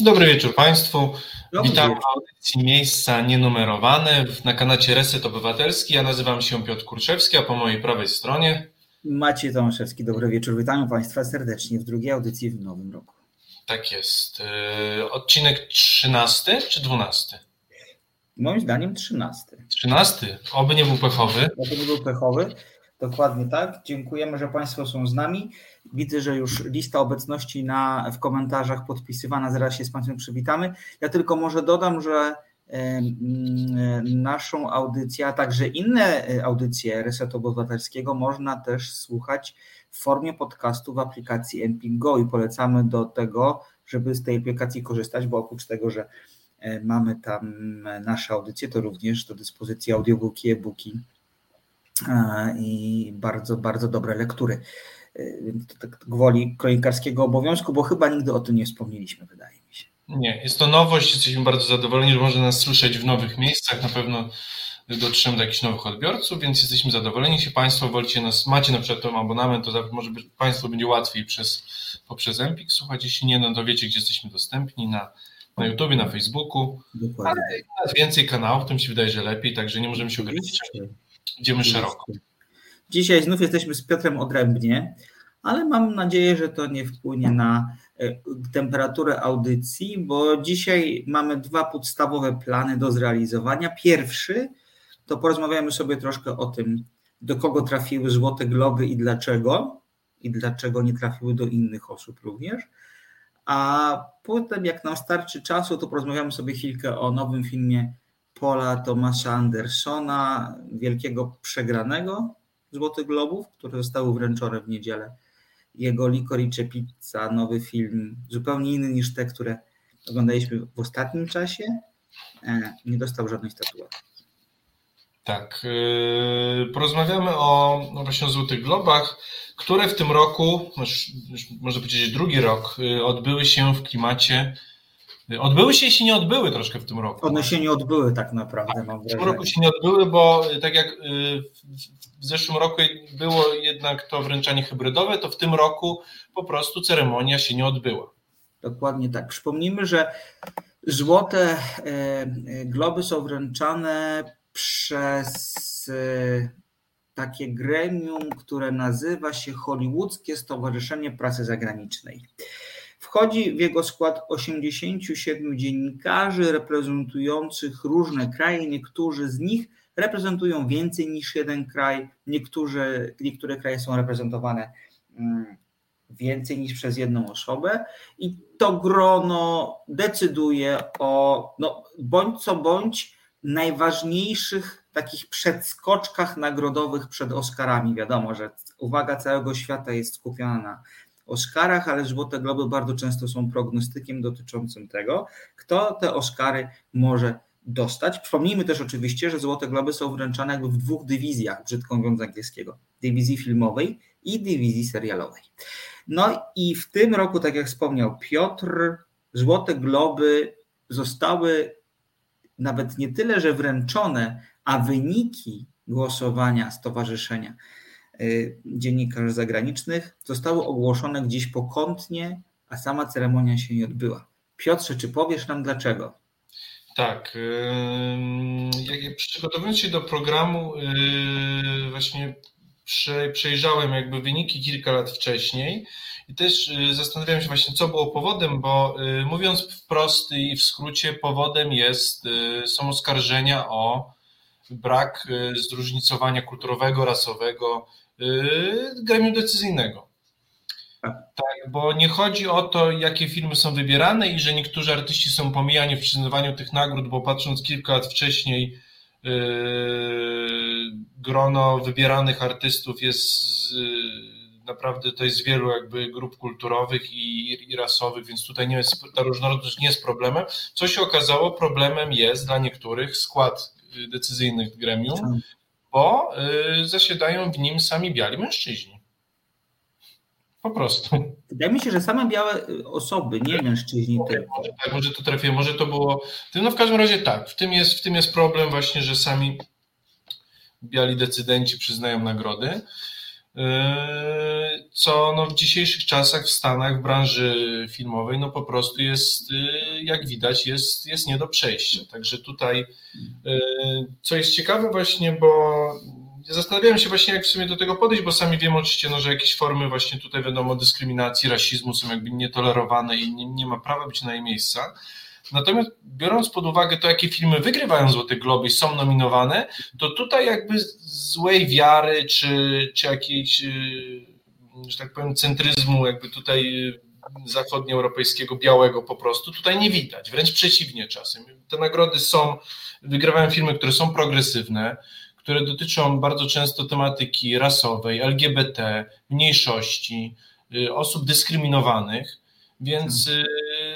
Dobry wieczór Państwu. Dobry Witam w audycji Miejsca Nienumerowane na kanacie Reset Obywatelski. Ja nazywam się Piotr Kurczewski, a po mojej prawej stronie Maciej Tomaszewski. Dobry wieczór. Witam Państwa serdecznie w drugiej audycji w nowym roku. Tak jest. Y, odcinek 13 czy 12? Moim zdaniem 13. 13? Oby nie był pechowy. Oby nie był pechowy. Dokładnie tak. Dziękujemy, że Państwo są z nami. Widzę, że już lista obecności na, w komentarzach podpisywana, zaraz się z Państwem przywitamy. Ja tylko może dodam, że naszą audycję, a także inne e, audycje Resetu Obywatelskiego można też słuchać w formie podcastu w aplikacji Emping Go i polecamy do tego, żeby z tej aplikacji korzystać, bo oprócz tego, że e, mamy tam nasze audycje, to również do dyspozycji audiobooki, e-booki i bardzo, bardzo dobre lektury. E, więc to tak gwoli kronikarskiego obowiązku, bo chyba nigdy o tym nie wspomnieliśmy, wydaje mi się. Nie, jest to nowość, jesteśmy bardzo zadowoleni, że można nas słyszeć w nowych miejscach, na pewno dotrzemy do jakichś nowych odbiorców, więc jesteśmy zadowoleni. Jeśli Państwo wolicie nas, macie na przykład ten abonament, to może być, Państwu będzie łatwiej przez, poprzez Empik słuchać, jeśli nie, no to wiecie, gdzie jesteśmy dostępni, na, na YouTubie, na Facebooku, Dokładnie. ale więcej kanałów, to mi się wydaje, że lepiej, także nie możemy się ograniczyć. Idziemy szeroko. Dzisiaj znów jesteśmy z Piotrem odrębnie, ale mam nadzieję, że to nie wpłynie na e, temperaturę audycji, bo dzisiaj mamy dwa podstawowe plany do zrealizowania. Pierwszy to porozmawiamy sobie troszkę o tym, do kogo trafiły Złote Globy i dlaczego, i dlaczego nie trafiły do innych osób również. A potem, jak nam starczy czasu, to porozmawiamy sobie chwilkę o nowym filmie Paula Thomasa Andersona, wielkiego przegranego Złotych Globów, które zostały wręczone w niedzielę. Jego Licorice Pizza, nowy film, zupełnie inny niż te, które oglądaliśmy w ostatnim czasie, e, nie dostał żadnej statuetki. Tak. Yy, porozmawiamy o no właśnie o Złotych Globach, które w tym roku, można powiedzieć drugi rok, yy, odbyły się w klimacie Odbyły się i się nie odbyły troszkę w tym roku. One się nie odbyły tak naprawdę. W tym roku się nie odbyły, bo tak jak y, w zeszłym roku było jednak to wręczanie hybrydowe, to w tym roku po prostu ceremonia się nie odbyła. Dokładnie tak. Przypomnijmy, że złote e, globy są wręczane przez takie gremium, które nazywa się Hollywoodzkie Stowarzyszenie Pracy Zagranicznej. Wchodzi w jego skład 87 dziennikarzy reprezentujących różne kraje. Niektórzy z nich reprezentują więcej niż jeden kraj, niektórzy, niektóre kraje są reprezentowane mm, więcej niż przez jedną osobę i to grono decyduje o, no, bądź co bądź, najważniejszych takich przedskoczkach nagrodowych przed Oscarami. Wiadomo, że uwaga całego świata jest skupiona na Oscarach, ale Złote Globy bardzo często są prognostykiem dotyczącym tego, kto te Oscary może dostać. Przypomnijmy też oczywiście, że Złote Globy są wręczane jakby w dwóch dywizjach, brzydko mówiąc angielskiego, dywizji filmowej i dywizji serialowej. No i w tym roku, tak jak wspomniał Piotr, Złote Globy zostały nawet nie tyle, że wręczone, a wyniki głosowania stowarzyszenia dziennikarzy zagranicznych zostały ogłoszone gdzieś pokątnie, a sama ceremonia się nie odbyła. Piotrze, czy powiesz nam dlaczego? Tak. Jak przygotowując się do programu, y, właśnie przejrzałem jakby wyniki kilka lat wcześniej i też y, zastanawiałem się właśnie, co było powodem, bo mówiąc wprost i w skrócie, powodem jest, są oskarżenia o brak zróżnicowania kulturowego, rasowego gremium decyzyjnego. Tak. tak, bo nie chodzi o to, jakie filmy są wybierane i że niektórzy artyści są pomijani w przyznawaniu tych nagród, bo patrząc kilka lat wcześniej, yy, grono wybieranych artystów jest yy, naprawdę to jest wielu jakby grup kulturowych i, i, rasowych, więc tutaj nie jest, ta różnorodność nie jest problemem. Co się okazało, problemem jest dla niektórych skład decyzyjnych gremium, tak bo y, zasiadają w nim sami biali mężczyźni. Po prostu. Wydaje mi się, że same białe y, osoby, nie mężczyźni tylko. Może, tak, może to trafiło, może to było. No w każdym razie tak, w tym jest, w tym jest problem właśnie, że sami biali decydenci przyznają nagrody. Co no w dzisiejszych czasach w Stanach, w branży filmowej, no po prostu jest, jak widać, jest, jest nie do przejścia. Także tutaj, co jest ciekawe właśnie, bo zastanawiałem się właśnie, jak w sumie do tego podejść, bo sami wiemy oczywiście, no, że jakieś formy właśnie tutaj wiadomo dyskryminacji, rasizmu są jakby nietolerowane i nie, nie ma prawa być na jej miejsca. Natomiast biorąc pod uwagę to, jakie filmy wygrywają Złote Globy i są nominowane, to tutaj jakby złej wiary czy, czy jakiejś, y, że tak powiem, centryzmu jakby tutaj y, zachodnioeuropejskiego, białego po prostu tutaj nie widać, wręcz przeciwnie czasem. Te nagrody są, wygrywają filmy, które są progresywne, które dotyczą bardzo często tematyki rasowej, LGBT, mniejszości, y, osób dyskryminowanych, więc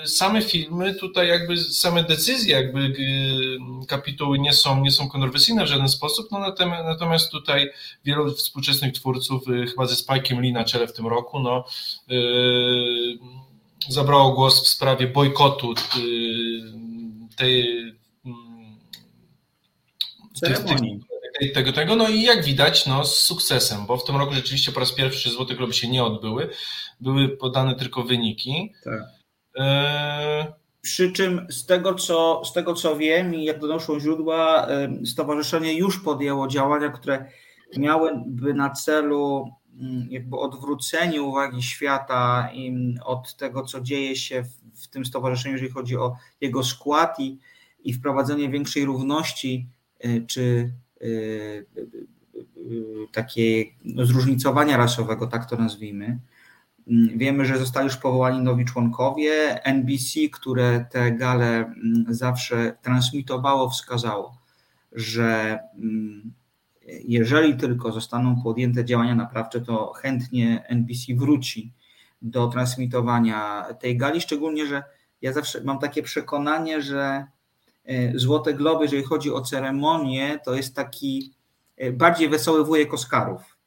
same filmy, tutaj jakby same decyzje, jakby y, kapituły nie są, nie są kontrowersyjne w żaden sposób, no natomiast tutaj wielu współczesnych twórców, y, chyba ze Spike'em Lee na czele w tym roku, no, yy, zabrało głos w sprawie bojkotu tej ceremonii. Tego, tego, no i jak widać, no z sukcesem, bo w tym roku rzeczywiście po raz pierwszy Złote Globy się nie odbyły, były podane tylko wyniki. Tak. E, Przy czym z tego, co, z tego co wiem i jak donoszą źródła, stowarzyszenie już podjęło działania, które miałyby na celu mm, jakby odwrócenie uwagi świata od tego, co dzieje się w, w tym stowarzyszeniu, jeżeli chodzi o jego skład i, i wprowadzenie większej równości e, czy e, takiej no, zróżnicowania rasowego, tak to nazwijmy. Wiemy, że zostali już powołani nowi członkowie. NBC, które te gale mm, zawsze transmitowało, wskazało, że mm, jeżeli tylko zostaną podjęte działania naprawcze, to chętnie NBC wróci do transmitowania tej gali, szczególnie, że ja zawsze mam takie przekonanie, że e, Złote Globy, jeżeli chodzi o ceremonię, to jest taki e, bardziej wesoły wujek Oscarów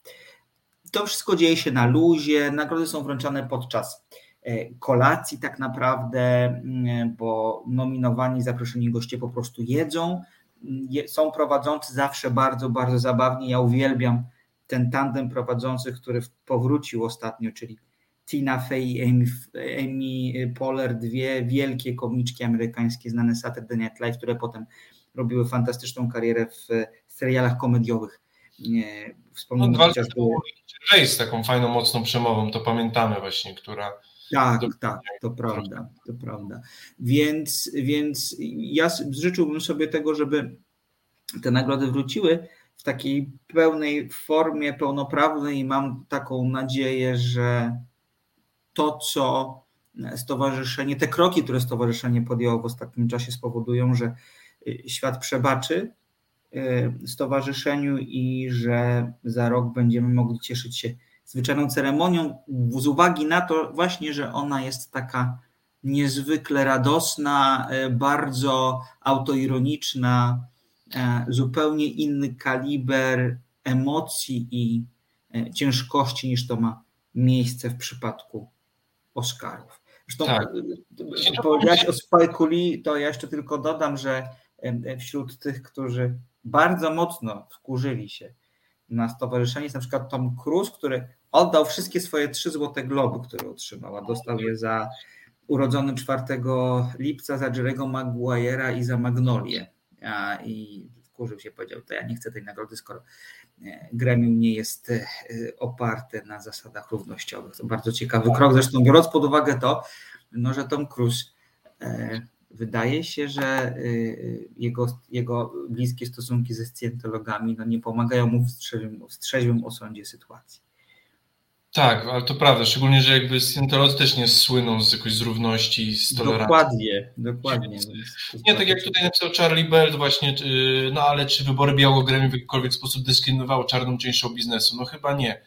to wszystko dzieje się na luzie, nagrody są wręczane podczas e, kolacji tak naprawdę, mm, bo nominowani, zaproszeni goście po prostu jedzą. Są prowadzący zawsze bardzo, bardzo zabawnie. Ja uwielbiam ten tandem prowadzących, który powrócił ostatnio, czyli Tina Fey i Amy, Amy Poehler, dwie wielkie komiczki amerykańskie znane Saturday Night Live, które potem robiły fantastyczną karierę w serialach komediowych. Wspomnę no, chociażby... z taką fajną, mocną przemową, to pamiętamy właśnie, która... Tak, tak, to prawda, to prawda. Więc, więc ja życzyłbym sobie tego, żeby te nagrody wróciły w takiej pełnej formie, pełnoprawnej i mam taką nadzieję, że to, co stowarzyszenie, te kroki, które stowarzyszenie podjęło w ostatnim czasie spowodują, że świat przebaczy Y, stowarzyszeniu i że za rok będziemy mogli cieszyć się zwyczajną ceremonią z uwagi na to właśnie, że ona jest taka niezwykle radosna, y, bardzo autoironiczna, y, zupełnie inny kaliber emocji i ciężkości niż to ma miejsce w przypadku Oscarów. Zresztą tak. powiedziałeś o Spike Lee, to ja jeszcze tylko dodam, że wśród tych, którzy bardzo mocno wkurzyli się na stowarzyszenie jest na przykład Tom Cruise, który oddał wszystkie swoje trzy złote globy, które otrzymała. Dostał je za urodzony 4 lipca, za Jerego Maguire'a i za Magnolię. I wkurzył się, powiedział, to ja nie chcę tej nagrody, skoro e, gremium nie jest e, oparte na zasadach równościowych. To bardzo ciekawy krok. Zresztą biorąc pod uwagę to, no, że Tom Cruise e, wydaje się, że y, y, jego, jego bliskie stosunki ze scjentologami no nie pomagają mu w trzeźwym, w trzeźwym osądzie sytuacji. Tak, ale to prawda, szczególnie, że jakby scjentolodzy też nie słyną z jakiejś zrówności i z tolerancji. Dokładnie, dokładnie. Nie, tak jak tutaj napisał Charlie Bell właśnie, y, no ale czy wybory białego w jakikolwiek sposób dyskryminowały czarną część biznesu? No chyba nie.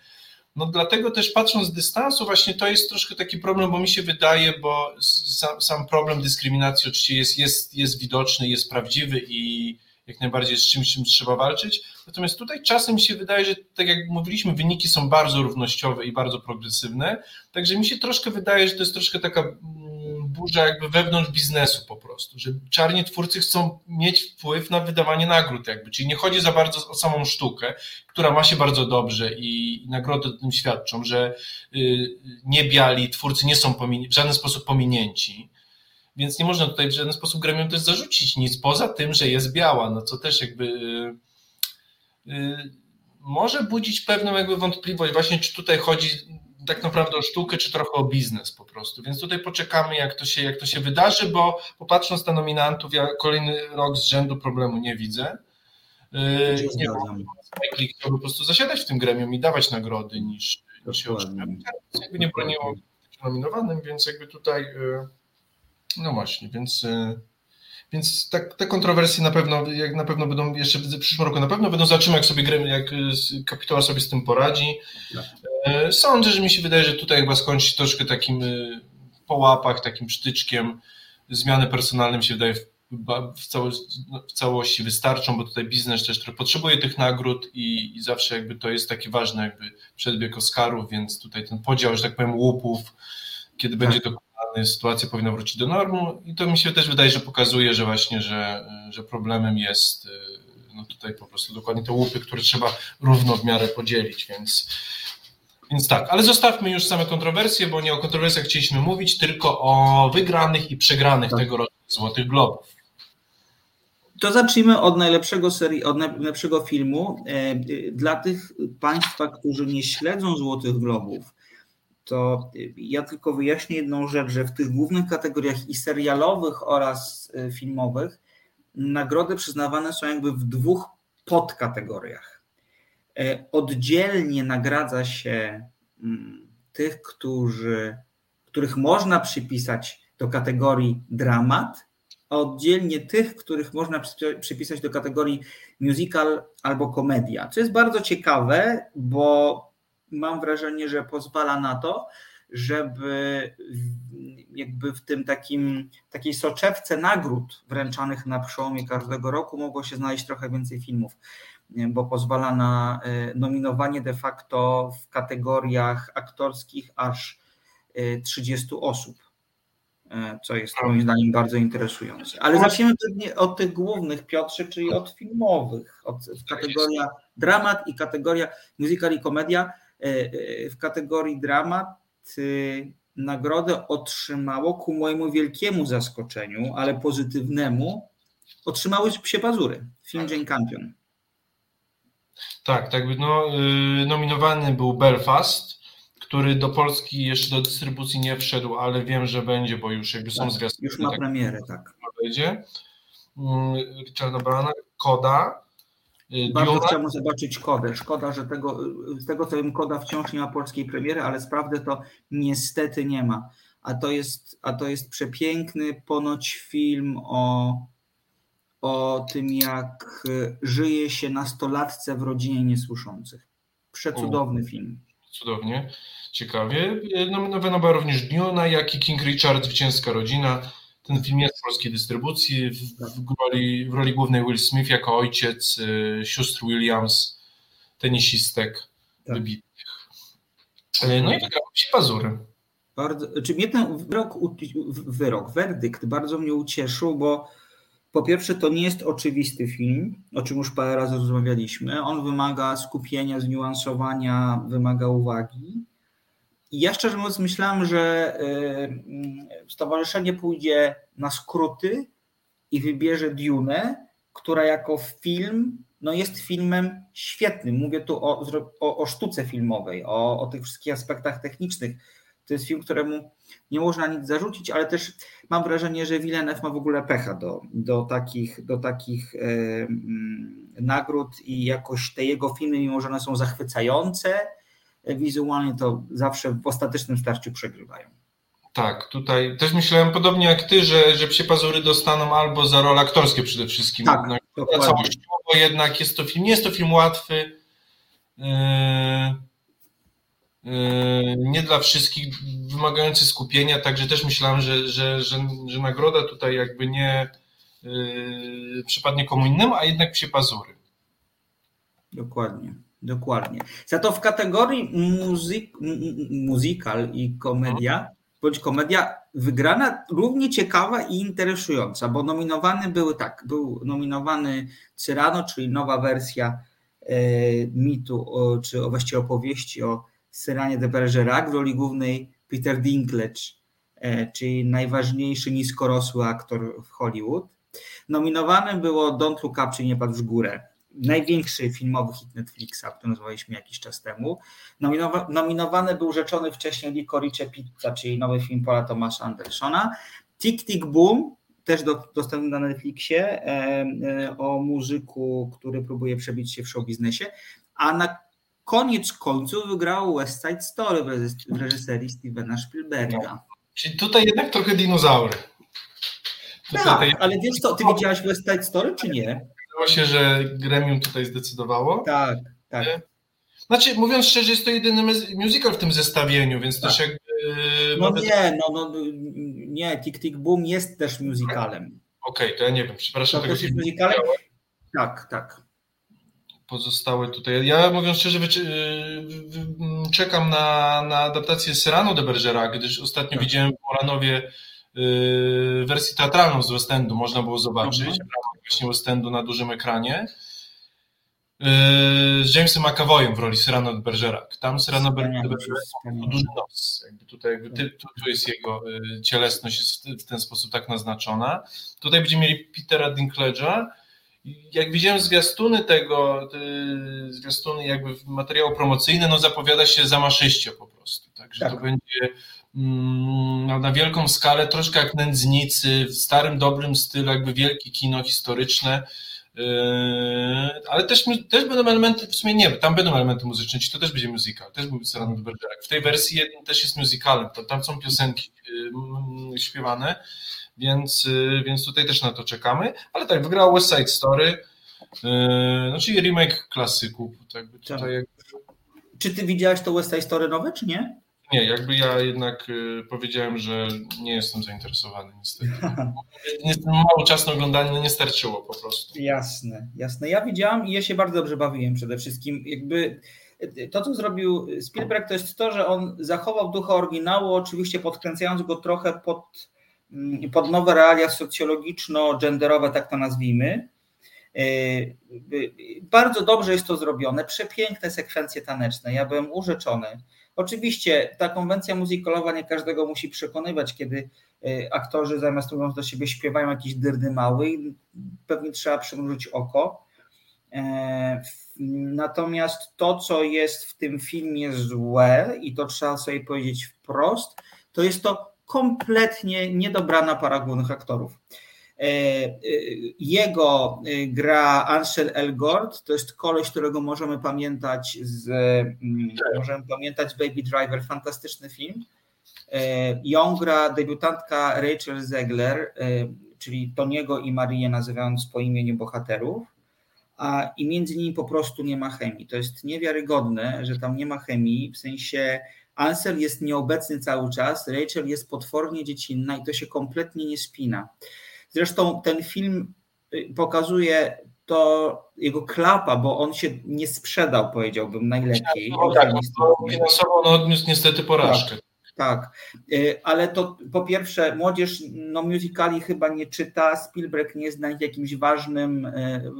No dlatego też patrząc z dystansu, właśnie to jest troszkę taki problem, bo mi się wydaje, bo sam, sam problem dyskryminacji oczywiście jest, jest, jest widoczny, jest prawdziwy i jak najbardziej z czymś, czym trzeba walczyć. Natomiast tutaj czasem mi się wydaje, że tak jak mówiliśmy, wyniki są bardzo równościowe i bardzo progresywne. Także mi się troszkę wydaje, że to jest troszkę taka burza jakby wewnątrz biznesu po prostu że czarni twórcy chcą mieć wpływ na wydawanie nagród jakby, czyli nie chodzi za bardzo o samą sztukę, która ma się bardzo dobrze i nagrody o tym świadczą, że y, nie biali twórcy nie są w żaden sposób pominięci, więc nie można tutaj w żaden sposób gremium też zarzucić nic, poza tym, że jest biała, no co też jakby może budzić pewną jakby wątpliwość właśnie, czy tutaj chodzi tak naprawdę o sztukę, czy trochę o biznes po prostu. Więc tutaj poczekamy, jak to się, jak to się wydarzy, bo popatrząc na nominantów, ja kolejny rok z rzędu problemu nie widzę. Yy, nie Spike chciał po prostu zasiadać w tym gremium i dawać nagrody niż, niż się otrzymać. Jakby nie broniło być nominowanym, więc jakby tutaj yy, no właśnie, yy, więc więc tak, te kontrowersje na pewno, jak na pewno będą jeszcze w przyszłym roku, na pewno będą zobaczymy, jak sobie gremy, jak kapituła sobie z tym poradzi. Tak. E, sądzę, że mi się wydaje, że tutaj chyba skończy troszkę takim e, po łapach, takim sztyczkiem. Zmiany personalne mi się wydaje w, całości, w całości wystarczą, bo tutaj biznes też trochę potrzebuje tych nagród i, i, zawsze jakby to jest taki ważny jakby przedbieg Oscarów, więc tutaj ten podział, że tak powiem, łupów, kiedy tak. będzie dokonany, sytuacja powinna wrócić do normu i to mi się też wydaje, że pokazuje, że właśnie, że, że problemem jest e, no tutaj po prostu dokładnie te łupy, które trzeba równo w miarę podzielić, więc więc tak, ale zostawmy już same kontrowersje, bo nie o kontrowersjach chcieliśmy mówić, tylko o wygranych i przegranych tak. tego roku Złotych Globów. To zacznijmy od najlepszego serii, od najlepszego filmu. E, dla tych Państwa, którzy nie śledzą Złotych Globów, to ja tylko wyjaśnię jedną rzecz, że w tych głównych kategoriach i serialowych oraz e, filmowych nagrody przyznawane są jakby w dwóch podkategoriach. E, oddzielnie nagradza się mm, tych, którzy, których można przypisać do kategorii dramat, a oddzielnie tych, których można przypisać do kategorii musical albo komedia. Co jest bardzo ciekawe, bo mam wrażenie, że pozwala na to, żeby jakby w tym takim, takiej soczewce nagród wręczanych na przełomie każdego roku mogło się znaleźć trochę więcej filmów bo pozwala na e, nominowanie de facto w kategoriach aktorskich aż 30 e, osób, e, co jest moim zdaniem bardzo interesujące. Ale zaczniemy pewnie od tych głównych, Piotrze, czyli od filmowych, od kategoria dramat i kategoria musical i komedia. W kategorii dramat nagrodę otrzymało ku mojemu wielkiemu zaskoczeniu, ale pozytywnemu, otrzymały Psie Pazury, film Jane Campion. Tak, tak. No, y, nominowany był Belfast, który do Polski jeszcze do dystrybucji nie wszedł, ale wiem, że będzie, bo już jakby są tak, zwiastuny. Już ma tak, premierę, tak. Będzie. Mm, Richarda Brana, Koda. Y, Bardzo Diona. chciałbym zobaczyć Kodę. Szkoda, że tego, z tego co wiem, Koda wciąż nie ma polskiej premiery, ale sprawdzę to niestety nie ma. A to jest, a to jest przepiękny ponoć film o o tym, jak e, żyje się nastolatce w rodzinie niesłyszących. Przecudowny o, film. Cudownie, ciekawie. Nominowana była również Duna, jak i King Richard, Zwycięska Rodzina. Ten film jest w polskiej dystrybucji. W, w, roli, w roli głównej Will Smith jako ojciec y, sióstr Williams, tenisistek tak. wybitnych. E, no i wygrał się pazury. Bardzo, czy mnie ten wyrok, wyrok, werdykt bardzo mnie ucieszył, bo po pierwsze, to nie jest oczywisty film, o czym już parę razy rozmawialiśmy. On wymaga skupienia, zniuansowania, wymaga uwagi. I ja szczerze mówiąc myślałem, że y, stowarzyszenie pójdzie na skróty i wybierze Dune, która jako film no jest filmem świetnym. Mówię tu o, o, o sztuce filmowej, o, o tych wszystkich aspektach technicznych to jest film, któremu nie można nic zarzucić, ale też mam wrażenie, że Villeneuve ma w ogóle pecha do, do takich, do takich e, mm, nagród i jakoś te jego filmy, mimo że one są zachwycające, e, wizualnie to zawsze w ostatecznym starciu przegrywają. Tak, tutaj też myślałem podobnie jak ty, że, że psie pazury dostaną albo za role aktorskie przede wszystkim. Tak, no, całościowo jednak jest to film, nie jest to film łatwy. Yy Yy, nie dla wszystkich, wymagający skupienia, także też myślałem, że, że, że, że nagroda tutaj jakby nie yy, przypadnie komu innemu, a jednak psie pazury. Dokładnie, dokładnie. Za to w kategorii muzyk, muzykal i komedia bądź komedia, wygrana równie ciekawa i interesująca, bo nominowane były tak, był nominowany Cyrano, czyli nowa wersja e, mitu, o, czy właściwie opowieści o Cyranie de Bergerac w roli głównej Peter Dinklage, e, czyli najważniejszy niskorosły aktor w Hollywood. Nominowane było Don't Look Up, czyli Nie patrz w górę, największy filmowy hit Netflixa, który nazwaliśmy jakiś czas temu. Nominowa nominowany był rzeczony wcześniej Licorice Pizza, czyli nowy film Paula Thomasa Andersona. Tick Tick Boom, też do, dostępny na Netflixie, e, e, o muzyku, który próbuje przebić się w show biznesie. A na koniec końców wygrał West Side Story w reżyserii Stevena Spielberga. Czyli tutaj jednak trochę dinozaury. Tak, ale wiesz co, ty widziałaś West Side Story, czy nie? Wydawało się, że gremium tutaj zdecydowało. Tak, tak. Znaczy, mówiąc szczerze, jest to jedyny musical w tym zestawieniu, więc tak. też jakby... No nie, no, no nie, Tick Tick Boom jest też musicalem. Okej, okay, to ja nie wiem, przepraszam. To też jest musicalem? Tak, tak. Pozostałe tutaj. Ja mówiąc szczerze, czekam na, na adaptację Serrano de Bergerac, gdyż ostatnio tak. widziałem w Moranowie Y, wersję teatralną z West Endu można było zobaczyć, mhm. właśnie West Endu na dużym ekranie, y, z Jamesem McAvoyem w roli Cyrano de Bergerac. Tam Cyrano de Bergerac duży nos. Jakby tutaj jakby ty, tu, tu, jest jego y, cielesność jest w ten sposób tak naznaczona. Tutaj będziemy mieli Petera Dinklage'a. Jak widziałem zwiastuny tego, zwiastuny jakby materiału promocyjne, no zapowiada się zamaszyście po prostu. Także tak. to będzie Mm, na wielką skalę, troszkę jak nędznicy, w starym, dobrym stylu, jakby wielkie kino historyczne. Yy, ale też, też będą elementy, w sumie nie, tam będą elementy muzyczne, czy to też będzie musical, też był Serrano Bergerac. W tej wersji też jest musicalem, to tam są piosenki yy, śpiewane, więc, yy, więc tutaj też na to czekamy. Ale tak, wygrał West Side Story, no czyli remake klasyków. Tak, tutaj... Czy ty widziałeś to West Side Story nowe, czy nie? Nie, jakby ja jednak y, powiedziałem, że nie jestem zainteresowany niestety. Mało czasu na oglądanie no nie starczyło po prostu. Jasne, jasne. Ja widziałam i ja się bardzo dobrze bawiłem przede wszystkim. Jakby to, co zrobił Spielberg, to jest to, że on zachował ducha oryginału, oczywiście podkręcając go trochę pod, pod nowe realia socjologiczno-genderowe, tak to nazwijmy. Y, bardzo dobrze jest to zrobione, przepiękne sekwencje taneczne. Ja byłem urzeczony. Oczywiście ta konwencja muzykolowa nie każdego musi przekonywać, kiedy y, aktorzy zamiast mówiąc do siebie śpiewają jakiś dyrdy mały i pewnie trzeba przymrużyć oko. E, natomiast to, co jest w tym filmie złe, i to trzeba sobie powiedzieć wprost, to jest to kompletnie niedobrana para głównych aktorów. E, e, jego e, gra Ansel Elgort, to jest koleś, którego możemy pamiętać z mm, możemy pamiętać Baby Driver, fantastyczny film. Ją gra debiutantka Rachel Zegler, czyli Toniego i Marię nazywając po imieniu bohaterów, a i między nimi po prostu nie ma chemii. To jest niewiarygodne, że tam nie ma chemii, w sensie Ansel jest nieobecny cały czas, Rachel jest potwornie dziecinna i to się kompletnie nie spina. Zresztą ten film y, pokazuje to jego klapa, bo on się nie sprzedał, powiedziałbym, najlepiej. No, tak, finansowo on odniósł niestety porażkę. Tak. Tak, y, ale to po pierwsze, młodzież no, musicali chyba nie czyta, Spielberg nie nich jakimś ważnym, y,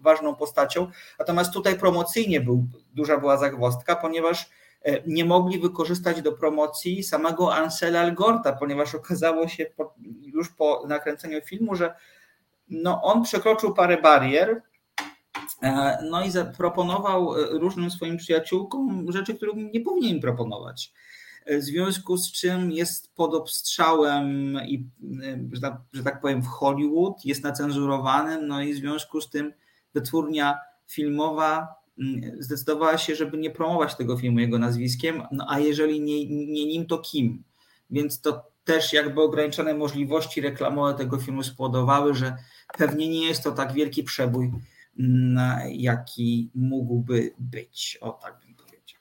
ważną postacią, natomiast tutaj promocyjnie był, duża była zagwostka, ponieważ nie mogli wykorzystać do promocji samego Ansela Elgorta, ponieważ okazało się po, już po nakręceniu filmu, że no on przekroczył parę barier, e, no i zaproponował różnym swoim przyjaciółkom rzeczy, które nie powinien proponować. W związku z czym jest pod obstrzałem i, że tak, że tak powiem, w Hollywood, jest nacenzurowany, no i w związku z tym wytwórnia filmowa zdecydowała się, żeby nie promować tego filmu jego nazwiskiem, no a jeżeli nie, nie nim, to kim? Więc to też jakby ograniczone możliwości reklamowe tego filmu spowodowały, że pewnie nie jest to tak wielki przebój, jaki mógłby być. O tak bym powiedział.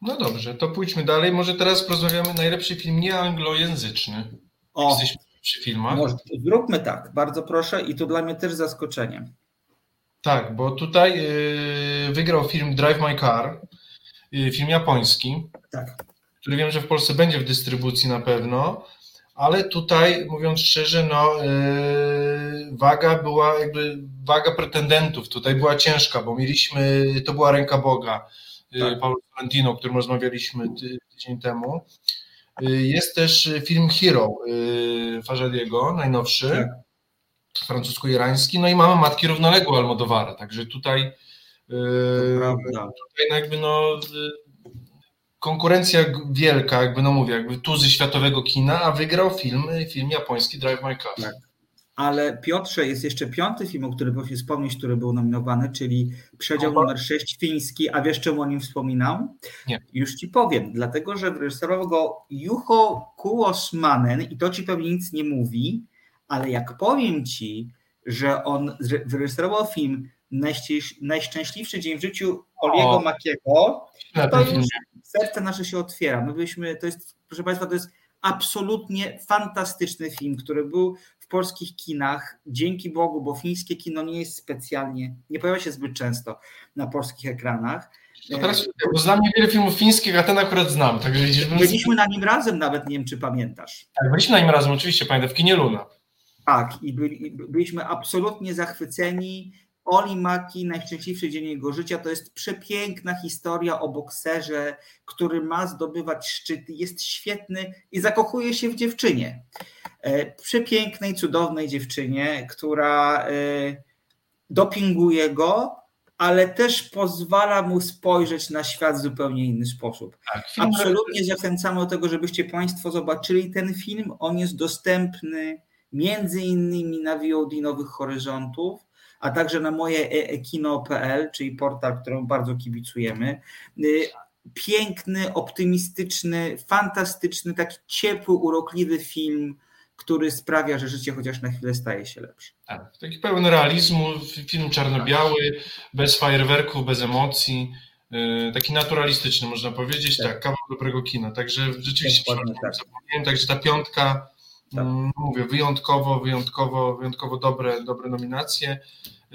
No dobrze, to pójdźmy dalej. Może teraz porozmawiamy najlepszy film nieanglojęzyczny. O, Jesteśmy przy filmach. Może, zróbmy tak, bardzo proszę i to dla mnie też zaskoczenie. Tak, bo tutaj yy, wygrał film Drive My Car, yy, film japoński. Tak który wiem, że w Polsce będzie w dystrybucji na pewno, ale tutaj, mówiąc szczerze, no, yy, waga była jakby, waga pretendentów tutaj była ciężka, bo mieliśmy, to była ręka Boga, tak. Paulo Sorrentino, o którym rozmawialiśmy tydzień temu. Jest też film Hero Fajadiego, najnowszy, tak. Francusko-irański, no i mamy Matki Równoległe Almodovara, także tutaj, yy, tutaj no jakby no konkurencja wielka, jakby no mówię, jakby tuzy światowego kina, a wygrał film, film japoński Drive My Car. Tak. Ale Piotrze, jest jeszcze piąty film, o którym proszę wspomnieć, który był nominowany, czyli Przedział Opa. numer 6 fiński, a wiesz czemu o nim wspominam? Nie. Już ci powiem, dlatego że wyreżyserował go Juho Kuosmanen i to ci pewnie nic nie mówi, ale jak powiem ci, że on wyreżyserował film Najszczęśliwszy dzień w życiu Oliego Makiego, to już serce nasze się otwiera. My byśmy, to jest, proszę Państwa, to jest absolutnie fantastyczny film, który był w polskich kinach, dzięki Bogu, bo fińskie kino nie jest specjalnie, nie pojawia się zbyt często na polskich ekranach. To teraz, bo znam niewiele filmów fińskich, a ten akurat znam. Także byliśmy na nim razem nawet, nie wiem czy pamiętasz. Tak, byliśmy na nim razem, oczywiście, pamiętam, w kinie Luna. Tak, i byli, byliśmy absolutnie zachwyceni Oli Maki, najszczęśliwszy dzień jego życia, to jest przepiękna historia o bokserze, który ma zdobywać szczyty, jest świetny i zakochuje się w dziewczynie. E, przepięknej, cudownej dziewczynie, która e, dopinguje go, ale też pozwala mu spojrzeć na świat w zupełnie inny sposób. Tak, Absolutnie zachęcamy do tego, żebyście Państwo zobaczyli ten film. On jest dostępny między innymi na VOD Nowych Horyzontów a także na moje kino.pl, czyli portal, któremu bardzo kibicujemy. Y, piękny, optymistyczny, fantastyczny, taki ciepły, urokliwy film, który sprawia, że życie chociaż na chwilę staje się lepsze. Tak, taki pełen realizmu, film czarno-biały, bez fajerwerków, bez emocji, y, taki naturalistyczny można powiedzieć, tak, tak kawał dobrego kina, także rzeczywiście tak. także ta piątka tak. Mm, mówię, wyjątkowo, wyjątkowo, wyjątkowo dobre, dobre nominacje.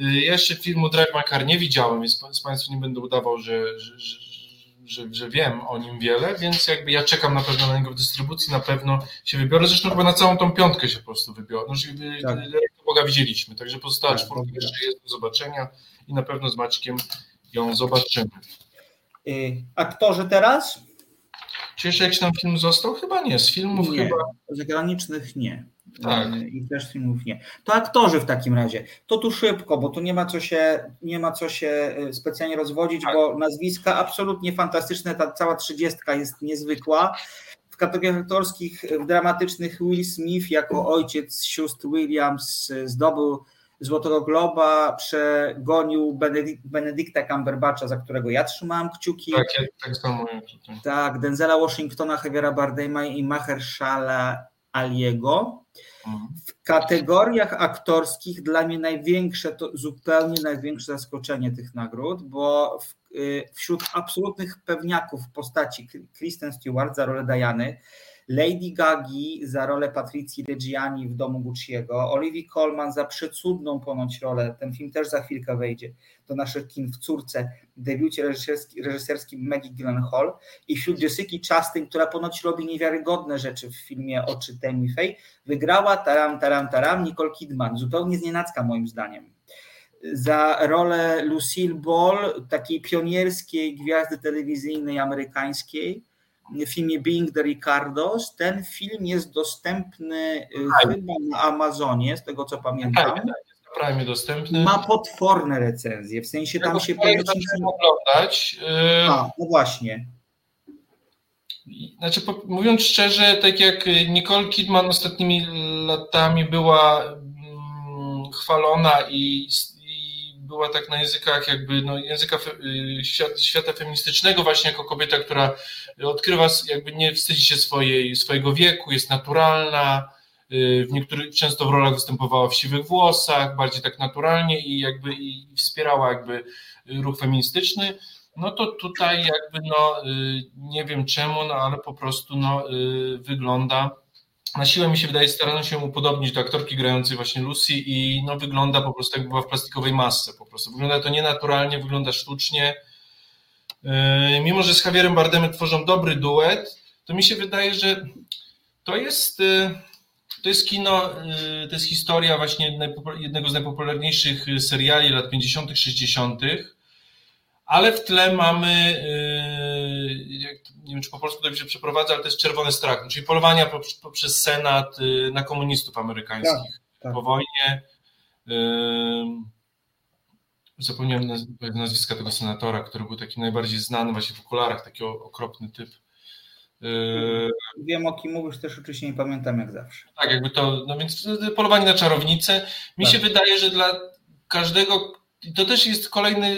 Y, ja jeszcze filmu Drive My Car nie widziałem, więc z Państwu nie będę udawał, że, że, że, że, wiem o nim wiele, więc jakby ja czekam na pewno na niego w dystrybucji, na pewno się wybiorę. Zresztą chyba na całą tą piątkę się po prostu wybiorę. No, tak. Boga widzieliśmy, także pozostała tak, czwórka jeszcze jest do zobaczenia i na pewno z Maćkiem ją zobaczymy. Y, aktorzy teraz? Czy jeszcze jakiś tam film został? Chyba nie. Z filmów nie, chyba. Zagranicznych nie. Tak. I też filmów nie. To aktorzy w takim razie. To tu szybko, bo tu nie ma co się, nie ma co się e, specjalnie rozwodzić, tak. bo nazwiska absolutnie fantastyczne. Ta cała trzydziestka jest niezwykła. W kategoriach aktorskich, dramatycznych Will Smith jako ojciec sióstr Williams e, zdobył Złotego Globa przegonił Benedyk Benedykta Cumberbatcha, za którego ja trzymałam kciuki. Tak, ja tak samo. Tak, Denzela Washingtona, Javiera Bardema i Mahershala Aliego. Mhm. W kategoriach aktorskich dla mnie największe, to zupełnie największe zaskoczenie tych nagród, bo w, y, wśród absolutnych pewniaków w postaci Kristen Stewart za rolę Diany, Lady Gagi za rolę Patrycji Reggiani w domu Gucciego, Olivia Colman za przecudną ponoć rolę, ten film też za chwilkę wejdzie do naszych kin w córce, debiucie reżyserskim, reżyserskim Maggie Gyllenhaal i wśród Jessica Chastain, która ponoć robi niewiarygodne rzeczy w filmie Oczy Tammy Faye, wygrała taram, taram, taram Nicole Kidman, zupełnie znienacka moim zdaniem. Za rolę Lucille Ball, takiej pionierskiej gwiazdy telewizyjnej amerykańskiej, filmie Being the Ricardos. Ten film jest dostępny tak. chyba na Amazonie, z tego co pamiętam. Tak, tak, jest dostępny. Ma potworne recenzje, w sensie tam się pomyśleć... oglądać. Y, A, no właśnie. Znaczy, mówiąc szczerze, tak jak Nicole Kidman ostatnimi latami była mm, chwalona i była tak na językach jakby no, języka y, świata feministycznego właśnie jako kobieta, która odkrywa, jakby nie wstydzi się swojej, swojego wieku, jest naturalna, y, w niektórych często w rolach występowała w siwych włosach, bardziej tak naturalnie i jakby i wspierała jakby ruch feministyczny, no to tutaj jakby no y, nie wiem czemu, no ale po prostu no wygląda na siłę mi się wydaje, starano się upodobnić do aktorki grającej właśnie Lucy i no, wygląda po prostu jak była w plastikowej masce po prostu. Wygląda to nienaturalnie, wygląda sztucznie. Yy, mimo, że z Javierem Bardemem tworzą dobry duet, to mi się wydaje, że to jest, y, to jest kino, y, to jest historia właśnie jednego z najpopularniejszych seriali lat 50., 60., ale w tle mamy, nie wiem czy po polsku to się przeprowadza, ale to jest czerwony strach, czyli polowania poprzez Senat na komunistów amerykańskich tak, tak. po wojnie. Zapomniałem nazwiska tego senatora, który był taki najbardziej znany właśnie w okularach, taki okropny typ. Yy, Wiem o kim mówisz, też oczywiście nie pamiętam jak zawsze. Tak, jakby to, no więc polowanie na czarownicę. Mi tak. się wydaje, że dla każdego, to też jest kolejny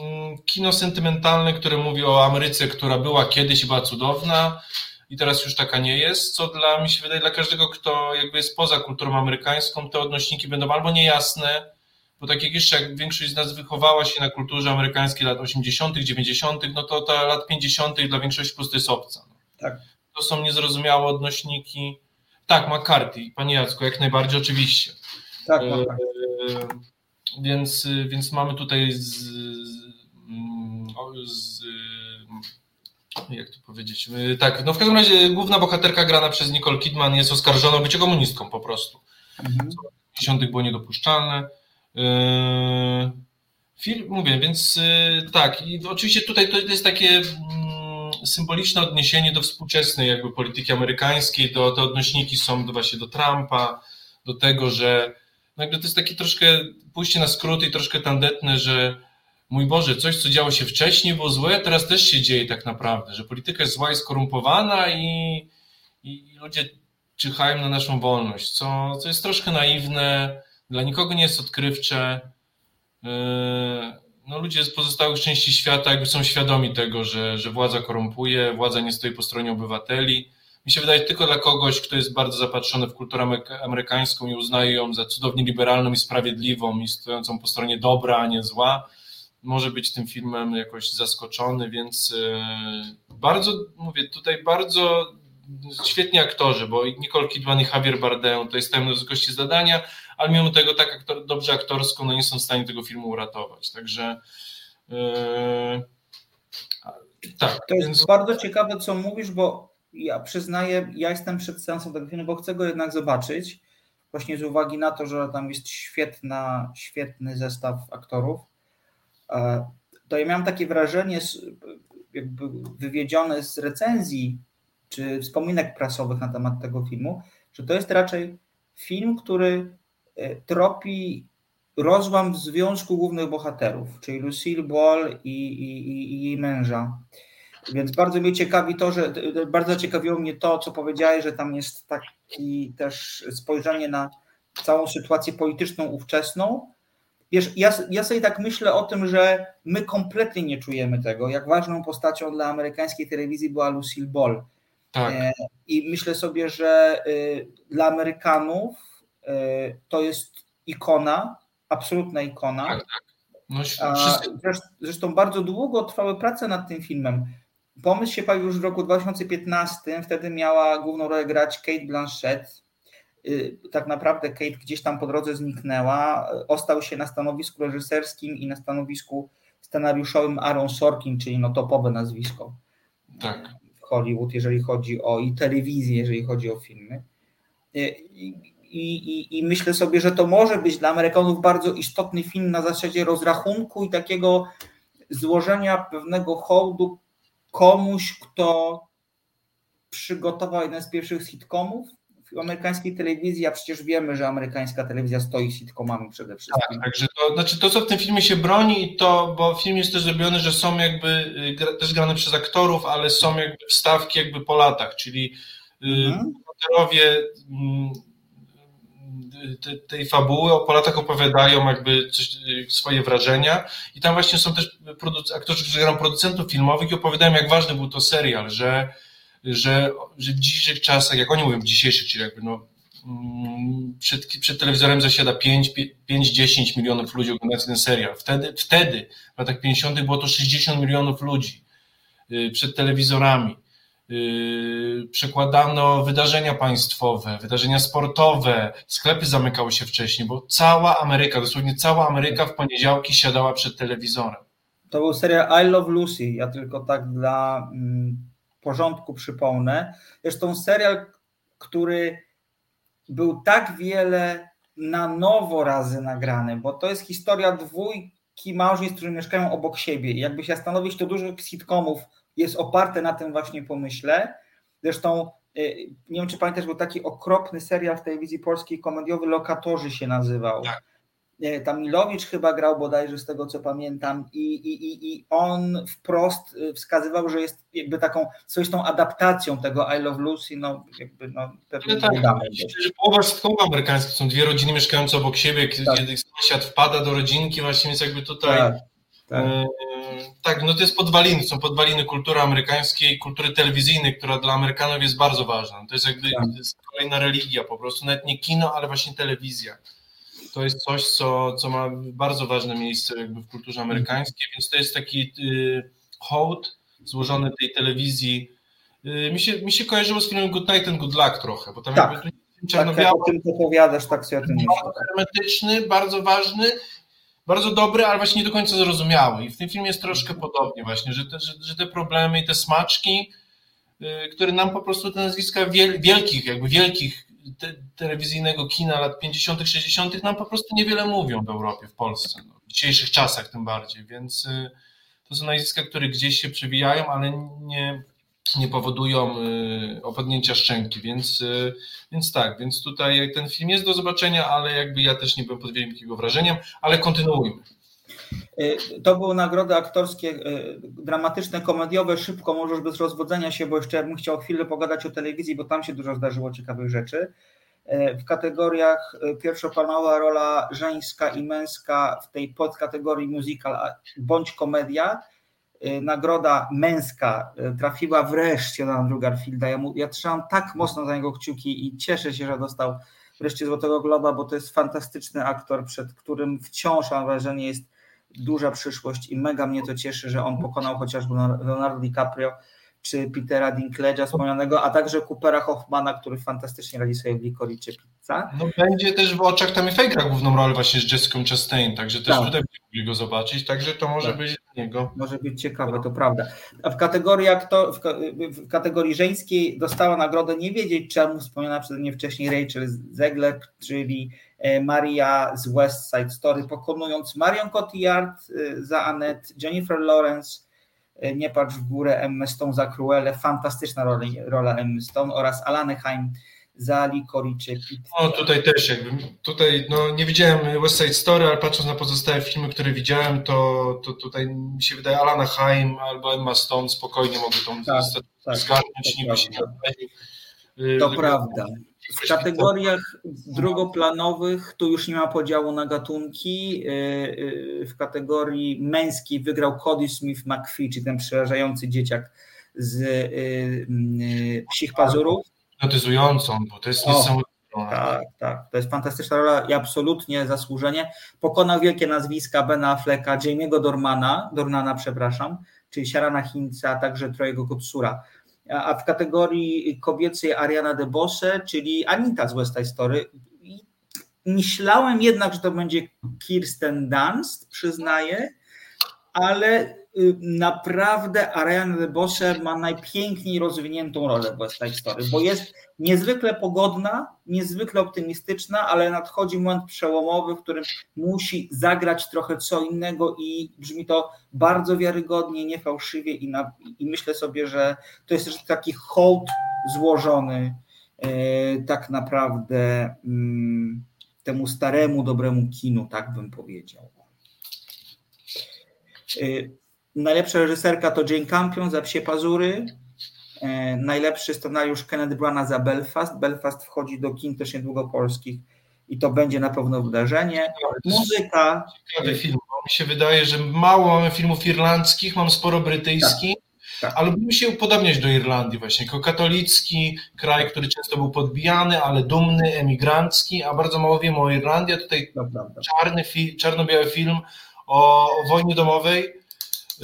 mm, kino sentymentalne, które mówi o Ameryce, która była kiedyś była cudowna i teraz już taka nie jest, co dla mi się wydaje, dla każdego, kto jakby jest poza kulturą amerykańską, te odnośniki będą albo niejasne, bo tak jak jeszcze jak większość z nas wychowała się na kulturze amerykańskiej lat 80., 90., no to ta lat 50. dla większości po prostu jest obca. No. Tak. To są niezrozumiałe odnośniki. Tak, McCarthy, panie Jacku, jak najbardziej oczywiście. Tak, e, więc, więc mamy tutaj z, z, jak to powiedzieć, tak, no w każdym razie główna bohaterka grana przez Nicole Kidman jest oskarżona o bycie komunistką po prostu. Mhm. W 50. było niedopuszczalne. Yy, film, mówię, więc yy, tak, i oczywiście tutaj to jest takie mm, symboliczne odniesienie do współczesnej jakby polityki amerykańskiej, do, te odnośniki są do, właśnie do Trumpa, do tego, że no jakby to jest takie troszkę pójście na skróty i troszkę tandetne, że mój Boże, coś, co działo się wcześniej było złe, teraz też się dzieje tak naprawdę, że polityka jest zła i skorumpowana i, i ludzie czyhają na naszą wolność, co, co jest troszkę naiwne, dla nikogo nie jest odkrywcze. Yy, no, ludzie z pozostałych części świata jakby są świadomi tego, że, że władza korumpuje, władza nie stoi po stronie obywateli. Mi się wydaje, tylko dla kogoś, kto jest bardzo zapatrzony w kulturę amerykańską i uznaje ją za cudownie liberalną i sprawiedliwą i stojącą po stronie dobra, a nie zła, może być tym filmem jakoś zaskoczony, więc yy, bardzo, mówię, tutaj bardzo świetni aktorzy, bo Nicole Kidman i Javier Bardem to jest tajemne wysokości zadania, ale mimo tego tak aktor, dobrze aktorsko no nie są w stanie tego filmu uratować. Także yy, tak. To jest więc... bardzo ciekawe, co mówisz, bo ja przyznaję, ja jestem przed seansem tego filmu, bo chcę go jednak zobaczyć, właśnie z uwagi na to, że tam jest świetna, świetny zestaw aktorów. E, to ja miałem takie wrażenie, jakby wywiedzione z recenzji czy wspominek prasowych na temat tego filmu, że to jest raczej film, który tropi rozłam w związku głównych bohaterów, czyli Lucille Ball i, i, i, jej męża. Więc bardzo mnie ciekawi to, że bardzo ciekawiło mnie to, co powiedziałeś, że tam jest taki też spojrzenie na całą sytuację polityczną ówczesną. Wiesz, ja, ja sobie tak myślę o tym, że my kompletnie nie czujemy tego, jak ważną postacią dla amerykańskiej telewizji była Lucille Ball tak. E, I myślę sobie, że y, dla Amerykanów to jest ikona, absolutna ikona. Tak, tak. No, Zresztą bardzo długo trwały prace nad tym filmem. Pomysł się pojawił już w roku 2015, wtedy miała główną rolę grać Kate Blanchett. Y, tak naprawdę Kate gdzieś tam po drodze zniknęła. Ostał się na stanowisku reżyserskim i na stanowisku scenariuszowym Aaron Sorkin, czyli no topowe nazwisko. Tak. Hollywood, jeżeli chodzi o i telewizję, jeżeli chodzi o filmy. I, i, I, myślę sobie, że to może być dla Amerykanów bardzo istotny film na zasadzie rozrachunku i takiego złożenia pewnego hołdu komuś, kto przygotował jeden z pierwszych sitcomów w amerykańskiej telewizji, a przecież wiemy, że amerykańska telewizja stoi sitcomami przede wszystkim. Tak, także to, znaczy to, co w tym filmie się broni, to, bo film jest też zrobiony, że są jakby, y, też grane przez aktorów, ale są jakby wstawki jakby po latach, czyli y, mhm. Tej fabuły po latach opowiadają jakby coś, y, swoje wrażenia i tam właśnie są też aktorzy, którzy grają producentów filmowych i opowiadają jak ważny był to serial, że że, że w dzisiejszych czasach, jak oni mówią w dzisiejszych, czyli jakby no, mm, przed, przed telewizorem zasiada 5-10 milionów ludzi oglądających ten serial. Wtedy, wtedy, w latach 50. było to 60 milionów ludzi y, przed telewizorami. Y, przekładano wydarzenia państwowe, wydarzenia sportowe, sklepy zamykały się wcześniej, bo cała Ameryka, dosłownie cała Ameryka w poniedziałki siadała przed telewizorem. To był serial I Love Lucy. Ja tylko tak dla mm, porządku przypomnę. Zresztą serial, który był tak wiele na nowo razy nagrany, bo to jest historia dwójki małżeństw, którzy mieszkają obok siebie. Jakby się zastanowić, to dużo sitcomów jest oparte na tym właśnie pomyśle. Zresztą y, nie wiem, czy pamiętasz, był taki okropny serial w telewizji polskiej komediowy Lokatorzy się nazywał. Tak. Tam Milowicz chyba grał bodajże z tego co pamiętam i, i, i on wprost y, wskazywał, że jest jakby taką swoistą adaptacją tego I Love Lucy, no jakby no pewnie tak, że połowa sitcomów amerykańskich są dwie rodziny mieszkające obok siebie, tak. kiedy sąsiad wpada do rodzinki właśnie, więc jakby tutaj tak, tak. E, tak, no to jest podwaliny, są podwaliny kultury amerykańskiej, kultury telewizyjnej, która dla Amerykanów jest bardzo ważna. To jest jakby tak. jest kolejna religia po prostu, nawet nie kino, ale właśnie telewizja to jest coś, co, co ma bardzo ważne miejsce jakby w kulturze amerykańskiej, więc to jest taki y, hołd złożony tej telewizji. Y, mi, się, mi się kojarzyło z filmem Good Night and Good Luck trochę, bo tam tak. jakby czarno-biały. Tak, jak o tym opowiadasz, tak sobie o tym myślę. Hermetyczny, bardzo ważny, bardzo dobry, ale właśnie nie do końca zrozumiały. I w tym filmie jest troszkę podobnie właśnie, że te, że, że te problemy i te smaczki, y, które nam po prostu te nazwiska wielkich, jakby wielkich te, telewizyjnego kina lat 50., 60. nam po prostu niewiele mówią w Europie, w Polsce, no, w dzisiejszych czasach tym bardziej, więc y, to są nazwiska, które gdzieś się przewijają, ale nie, nie powodują y, opadnięcia szczęki, więc, y, więc tak, więc tutaj ten film jest do zobaczenia, ale jakby ja też nie byłem pod wielkim wrażeniem, ale kontynuujmy. To były nagrody aktorskie, dramatyczne, komediowe, szybko, możesz bez rozwodzenia się, bo jeszcze bym chciał chwilę pogadać o telewizji, bo tam się dużo zdarzyło ciekawych rzeczy. W kategoriach pierwszoplanowa rola żeńska i męska w tej podkategorii musical bądź komedia. Nagroda męska trafiła wreszcie na Andrew Garfielda. Ja, mu, ja trzymam tak mocno za niego kciuki i cieszę się, że dostał wreszcie Złotego Globa, bo to jest fantastyczny aktor, przed którym wciąż mam wrażenie jest duża przyszłość i mega mnie to cieszy, że on pokonał chociażby Leonardo DiCaprio czy Petera Dinklage'a wspomnianego, a także Coopera Hoffmana, który fantastycznie radzi sobie w Licorice Pizza. No będzie też w oczach Tammy Fake'a główną rolę właśnie z Jessica Chastain, także też tak. tutaj mogli go zobaczyć, także to może tak. być niego. Może być ciekawe, to prawda. A w kategorii, to, w, w, kategorii żeńskiej dostała nagrodę nie wiedzieć czemu wspomniana przeze mnie wcześniej Rachel Zegler, czyli e, Maria z West Side Story, pokonując Marion Cotillard e, za Annette, Jennifer Lawrence, Nie patrz w górę, Emma Stone za Cruelle, fantastyczna rola, rola Emmy Stone oraz Alany Haim za Licorice Pizza. No tutaj też jakby, tutaj no nie widziałem West Side Story, ale patrząc na pozostałe filmy, które widziałem, to, to tutaj mi się wydaje Alana Haim albo Emma Stone spokojnie mogą tą tak, tak, zgarnąć, niby się nie To prawda. W kategoriach drugoplanowych tu już nie ma podziału na gatunki. Y, y, w kategorii męskiej wygrał Cody Smith McPhee, czyli ten przerażający dzieciak z y, Psich Pazurów. Hipnotyzującą, bo to jest niesamowite. Tak, tak. To jest fantastyczna rola i absolutnie zasłużenie. Pokonał wielkie nazwiska Bena Afflecka, Jamie'ego Dormana, Dornana, przepraszam, czyli Siarana Hinca, a także Trojego Kotsura a w kategorii kobiecej Ariana DeBose, czyli Anita z West Side Story. myślałem jednak, że to będzie Kirsten Dunst, przyznaję, ale y, naprawdę Ariana DeBose ma najpiękniej rozwiniętą rolę w West Side Story, bo jest niezwykle pogodna, niezwykle optymistyczna, ale nadchodzi moment przełomowy, w którym musi zagrać trochę co innego i brzmi to bardzo wiarygodnie, niefałszywie i, na, i myślę sobie, że to jest też taki hołd złożony e, tak naprawdę mm, temu staremu, dobremu kinu, tak bym powiedział. E, najlepsza reżyserka to Jane Campion za Psie Pazury. E, najlepszy scenariusz Kenneth Brana za Belfast. Belfast wchodzi do kin też niedługo polskich i to będzie na pewno wydarzenie. Muzyka. Ciekawy film. Mi się wydaje, że mało mamy filmów irlandzkich, mam sporo brytyjskich. Tak, tak. Ale bym się upodobniać do Irlandii właśnie, jako katolicki kraj, który często był podbijany, ale dumny, emigrancki, a bardzo mało wiemy o Irlandii, a tutaj czarny fi czarno-biały film o, o wojnie domowej,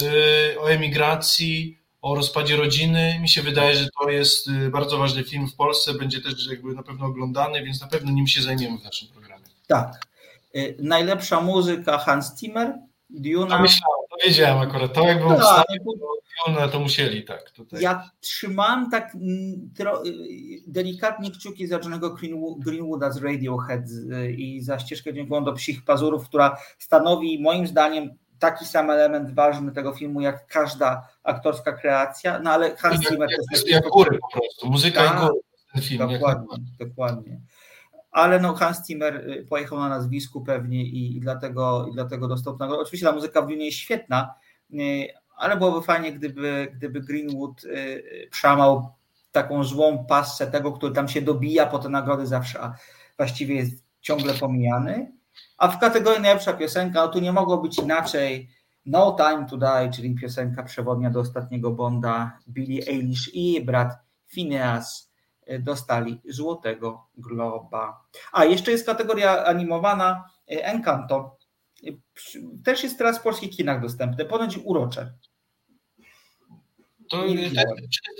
yy, o emigracji, o rozpadzie rodziny. Mi się wydaje, że to jest y, bardzo ważny film w Polsce, będzie też jakby na pewno oglądany, więc na pewno nim się zajmiemy w naszym programie. Tak. Y, najlepsza muzyka Hans Zimmer, Duna. To myślałem, wiedziałem akurat. To jak był No, w stanie, to, to musieli, tak. Tutaj. Ja trzymam tak mm, y, delikatnie kciuki za Johnego Greenwood, Greenwooda z Radiohead y, i za ścieżkę dźwiękową do Psich Pazurów, która stanowi moim zdaniem taki sam element ważny tego filmu, jak każda aktorska kreacja, no ale Hans jak, Zimmer jak, to jest... jak góry po prostu, muzyka Tak, i góry. Film, Dokładnie, dokładnie. Ale no Hans Zimmer y, pojechał na nazwisku pewnie i, i dlatego, i dlatego dostał nagrodę. Oczywiście ta muzyka w filmie jest świetna, y, ale byłoby fajnie, gdyby, gdyby Greenwood y, przełamał taką złą pasę tego, który tam się dobija po te nagrody zawsze, a właściwie jest ciągle pomijany. A w kategorii najlepsza piosenka, no tu nie mogło być inaczej. No Time to Die, czyli piosenka przewodnia do ostatniego Bonda, Billie Eilish i brat Phineas dostali Złotego Globa. A jeszcze jest kategoria animowana Encanto. Też jest teraz w polskich kinach dostępny, ponoć urocze. To ten,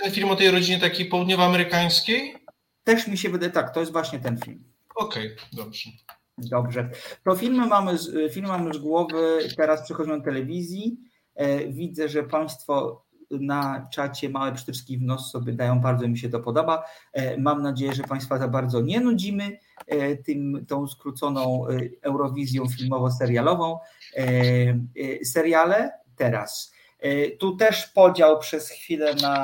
ten film o tej rodzinie takiej południowoamerykańskiej? Też mi się wydaje, tak, to jest właśnie ten film. Okej, okay, dobrze. Dobrze. To filmy mamy, z, filmy mamy z głowy, teraz przechodzimy do telewizji. Widzę, że Państwo na czacie małe przytyczki w nos sobie dają, bardzo mi się to podoba. Mam nadzieję, że Państwa za bardzo nie nudzimy tym, tą skróconą Eurowizją filmowo-serialową. Seriale teraz. Tu też podział przez chwilę na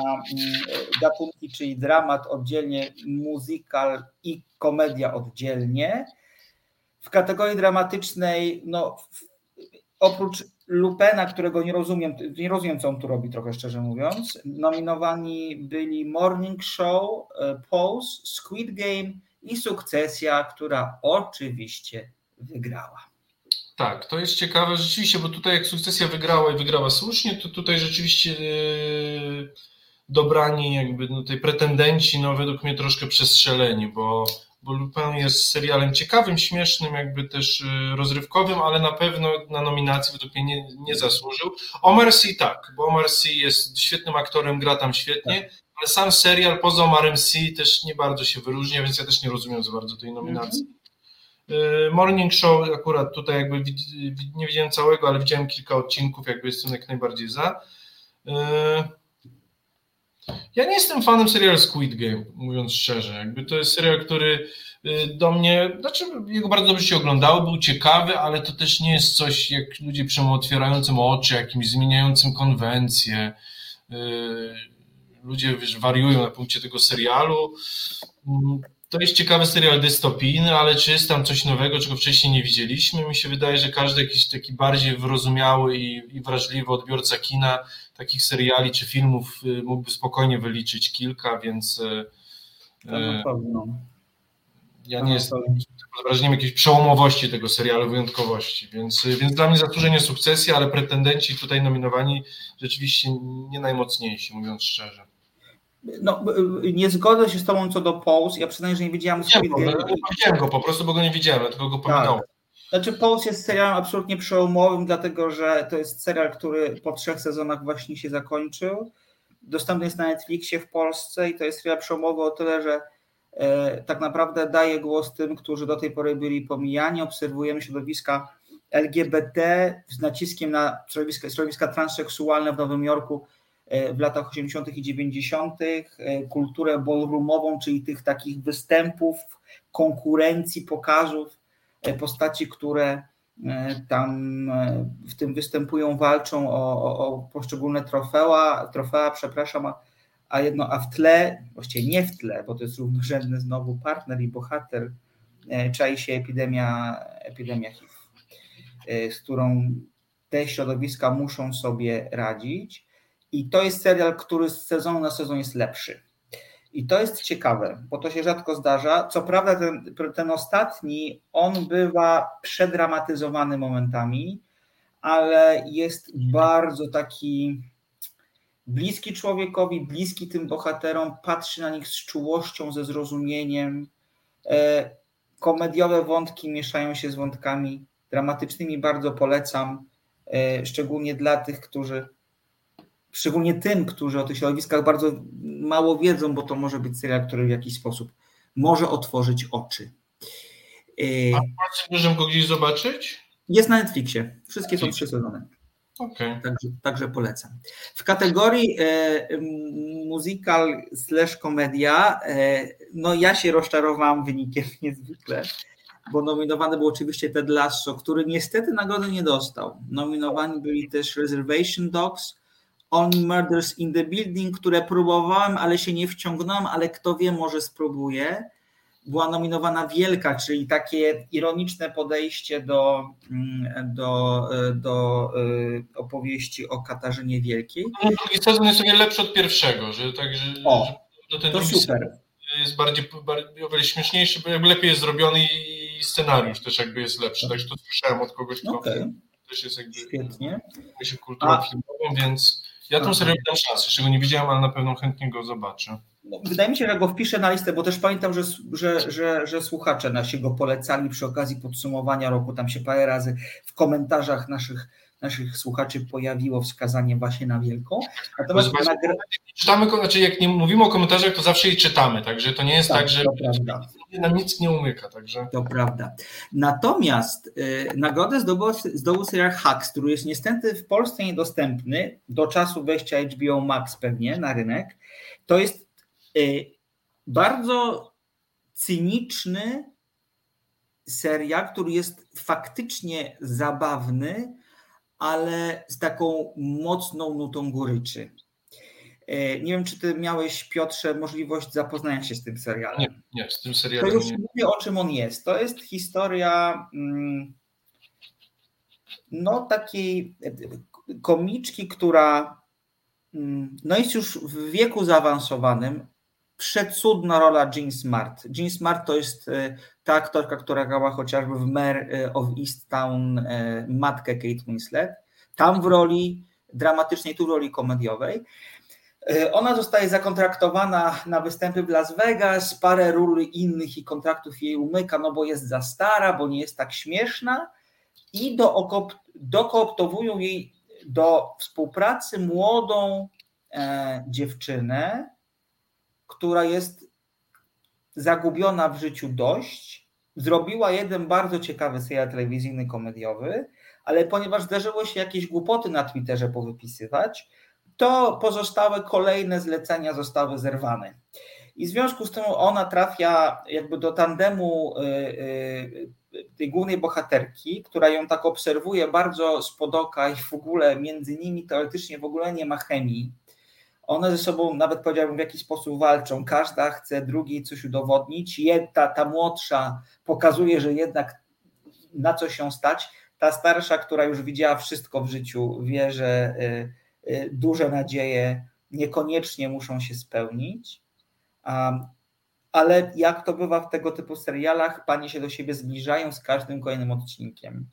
gatunki, czyli dramat oddzielnie, musical i komedia oddzielnie. W kategorii dramatycznej, no, oprócz Lupena, którego nie rozumiem, nie rozumiem, co on tu robi, trochę szczerze mówiąc, nominowani byli Morning Show, Pose, Squid Game i Sukcesja, która oczywiście wygrała. Tak, to jest ciekawe rzeczywiście, bo tutaj jak Sukcesja wygrała i wygrała słusznie, to tutaj rzeczywiście yy, dobrani jakby no, tej pretendenci, no według mnie troszkę przestrzeleni, bo bo Lupin jest serialem ciekawym, śmiesznym, jakby też rozrywkowym, ale na pewno na nominacji według mnie nie, nie zasłużył. Omar Sy tak, bo Omar Sy jest świetnym aktorem, gra tam świetnie, tak. ale sam serial poza Omarem Sy też nie bardzo się wyróżnia, więc ja też nie rozumiem za bardzo tej nominacji. Mm-hmm. Morning Show akurat tutaj jakby nie widziałem całego, ale widziałem kilka odcinków, jakby jestem jak najbardziej za. Ja nie jestem fanem serialu Squid Game, mówiąc szczerze. Jakby to jest serial, który do mnie, znaczy jego bardzo dobrze się oglądało, był ciekawy, ale to też nie jest coś jak ludzie przemo otwierającym oczy, jakimś zmieniającym konwencje. Ludzie wiesz, wariują na punkcie tego serialu. To jest ciekawy serial dystopijny, ale czy jest tam coś nowego, czego wcześniej nie widzieliśmy? Mi się wydaje, że każdy jakiś taki bardziej wyrozumiały i, i wrażliwy odbiorca kina takich seriali czy filmów mógłby spokojnie wyliczyć kilka, więc e, ja nie jestem pod wrażeniem jakiejś przełomowości tego serialu, wyjątkowości, więc, więc dla mnie zasłużenie sukcesji, ale pretendenci tutaj nominowani rzeczywiście nie najmocniejsi, mówiąc szczerze. No, nie zgodzę się z tobą co do Pose. Ja przyznaję, że nie widziałem Squid Game. Nie widziałem go po prostu, bo go nie widziałem, tylko go pominąłem. Tak. Znaczy Pose jest serialem absolutnie przełomowym, dlatego że to jest serial, który po trzech sezonach właśnie się zakończył. Dostępny jest na Netflixie w Polsce i to jest serial przełomowy o tyle, że e, tak naprawdę daje głos tym, którzy do tej pory byli pomijani. Obserwujemy środowiska LGBT z naciskiem na środowiska, środowiska transseksualne w Nowym Jorku w latach 80. i 90., kulturę ballroomową, czyli tych takich występów, konkurencji, pokazów postaci, które tam w tym występują, walczą o, o, o poszczególne trofea, trofea, przepraszam, a, a jedno, a w tle, właściwie nie w tle, bo to jest równorzędny znowu partner i bohater, czai się epidemia, epidemia HIV, z którą te środowiska muszą sobie radzić. I to jest serial, który z sezonu na sezon jest lepszy. I to jest ciekawe, bo to się rzadko zdarza. Co prawda, ten, ten ostatni, on bywa przedramatyzowany momentami, ale jest bardzo taki bliski człowiekowi, bliski tym bohaterom, patrzy na nich z czułością, ze zrozumieniem. Komediowe wątki mieszają się z wątkami dramatycznymi, bardzo polecam, szczególnie dla tych, którzy szczególnie tym, którzy o tych środowiskach bardzo mało wiedzą, bo to może być serial, który w jakiś sposób może otworzyć oczy. A możemy go gdzieś zobaczyć? Jest na Netflixie. Wszystkie są trzy sezony. Okay. Także, także polecam. W kategorii e, musical slash komedia, e, no ja się rozczarowałam wynikiem niezwykle, bo nominowany był oczywiście Ted Lasso, który niestety nagrody nie dostał. Nominowani byli też Reservation Dogs, Only Murders in the Building, które próbowałem, ale się nie wciągnąłem, ale kto wie, może spróbuję była nominowana Wielka, czyli takie ironiczne podejście do, mm, do, do e, opowieści o Katarzynie Wielkiej. No, drugi sezon jest o wiele lepszy od pierwszego, że także o, że ten to super. jest bardziej, bardziej o wiele śmieszniejszy, bo jakby lepiej jest zrobiony i scenariusz też jakby jest lepszy. Także to słyszałem od kogoś, kto okay. też jest jakby Świetnie. się kulturą filmową, więc ja tą serię dam szansę. Jeszcze go nie widziałem, ale na pewno chętnie go zobaczę. No, wydaje mi się, że go wpiszę na listę, bo też pamiętam, że, że, że, że słuchacze nasi go polecali przy okazji podsumowania roku. Tam się parę razy w komentarzach naszych, naszych słuchaczy pojawiło wskazanie właśnie na wielką. Natomiast nagra... czytamy, znaczy jak nie mówimy o komentarzach, to zawsze je czytamy, także to nie jest tak, tak że nam nic nie umyka. Także... To prawda. Natomiast y, nagrodę zdobył, zdobył serial Hacks, który jest niestety w Polsce niedostępny do czasu wejścia HBO Max pewnie na rynek. To jest Y, bardzo cyniczny serial, który jest faktycznie zabawny, ale z taką mocną nutą goryczy. Y, nie wiem, czy ty miałeś, Piotrze, możliwość zapoznania się z tym serialem. Nie, nie z tym serialem. To już nie. mówię, o czym on jest. To jest historia mm, no takiej komiczki, która mm, no jest już w wieku zaawansowanym, przecudna rola Jean Smart. Jean Smart to jest e, ta aktorka, która grała chociażby w Mare e, of Easttown e, matkę Kate Winslet. Tam w roli dramatycznej, tu w roli komediowej. Ona zostaje zakontraktowana na występy w Las Vegas, parę ról innych i kontraktów jej umyka, no bo jest za stara, bo nie jest tak śmieszna i do, dokooptowują jej do współpracy młodą e, dziewczynę, która jest zagubiona w życiu dość, zrobiła jeden bardzo ciekawy serial telewizyjny, komediowy, ale ponieważ zdarzyło się jakieś głupoty na Twitterze powypisywać, to pozostałe kolejne zlecenia zostały zerwane. I w związku z tym ona trafia jakby do tandemu y, y, tej głównej bohaterki, która ją tak obserwuje bardzo z podoka i w ogóle między nimi teoretycznie w ogóle nie ma chemii one ze sobą nawet powiedziałbym w jakiś sposób walczą. Każda chce drugiej coś udowodnić. Ta, ta młodsza pokazuje, że jednak na co się stać. Ta starsza, która już widziała wszystko w życiu, wie, że y, duże nadzieje niekoniecznie muszą się spełnić. Ale jak to bywa w tego typu serialach, panie się do siebie zbliżają z każdym kolejnym odcinkiem.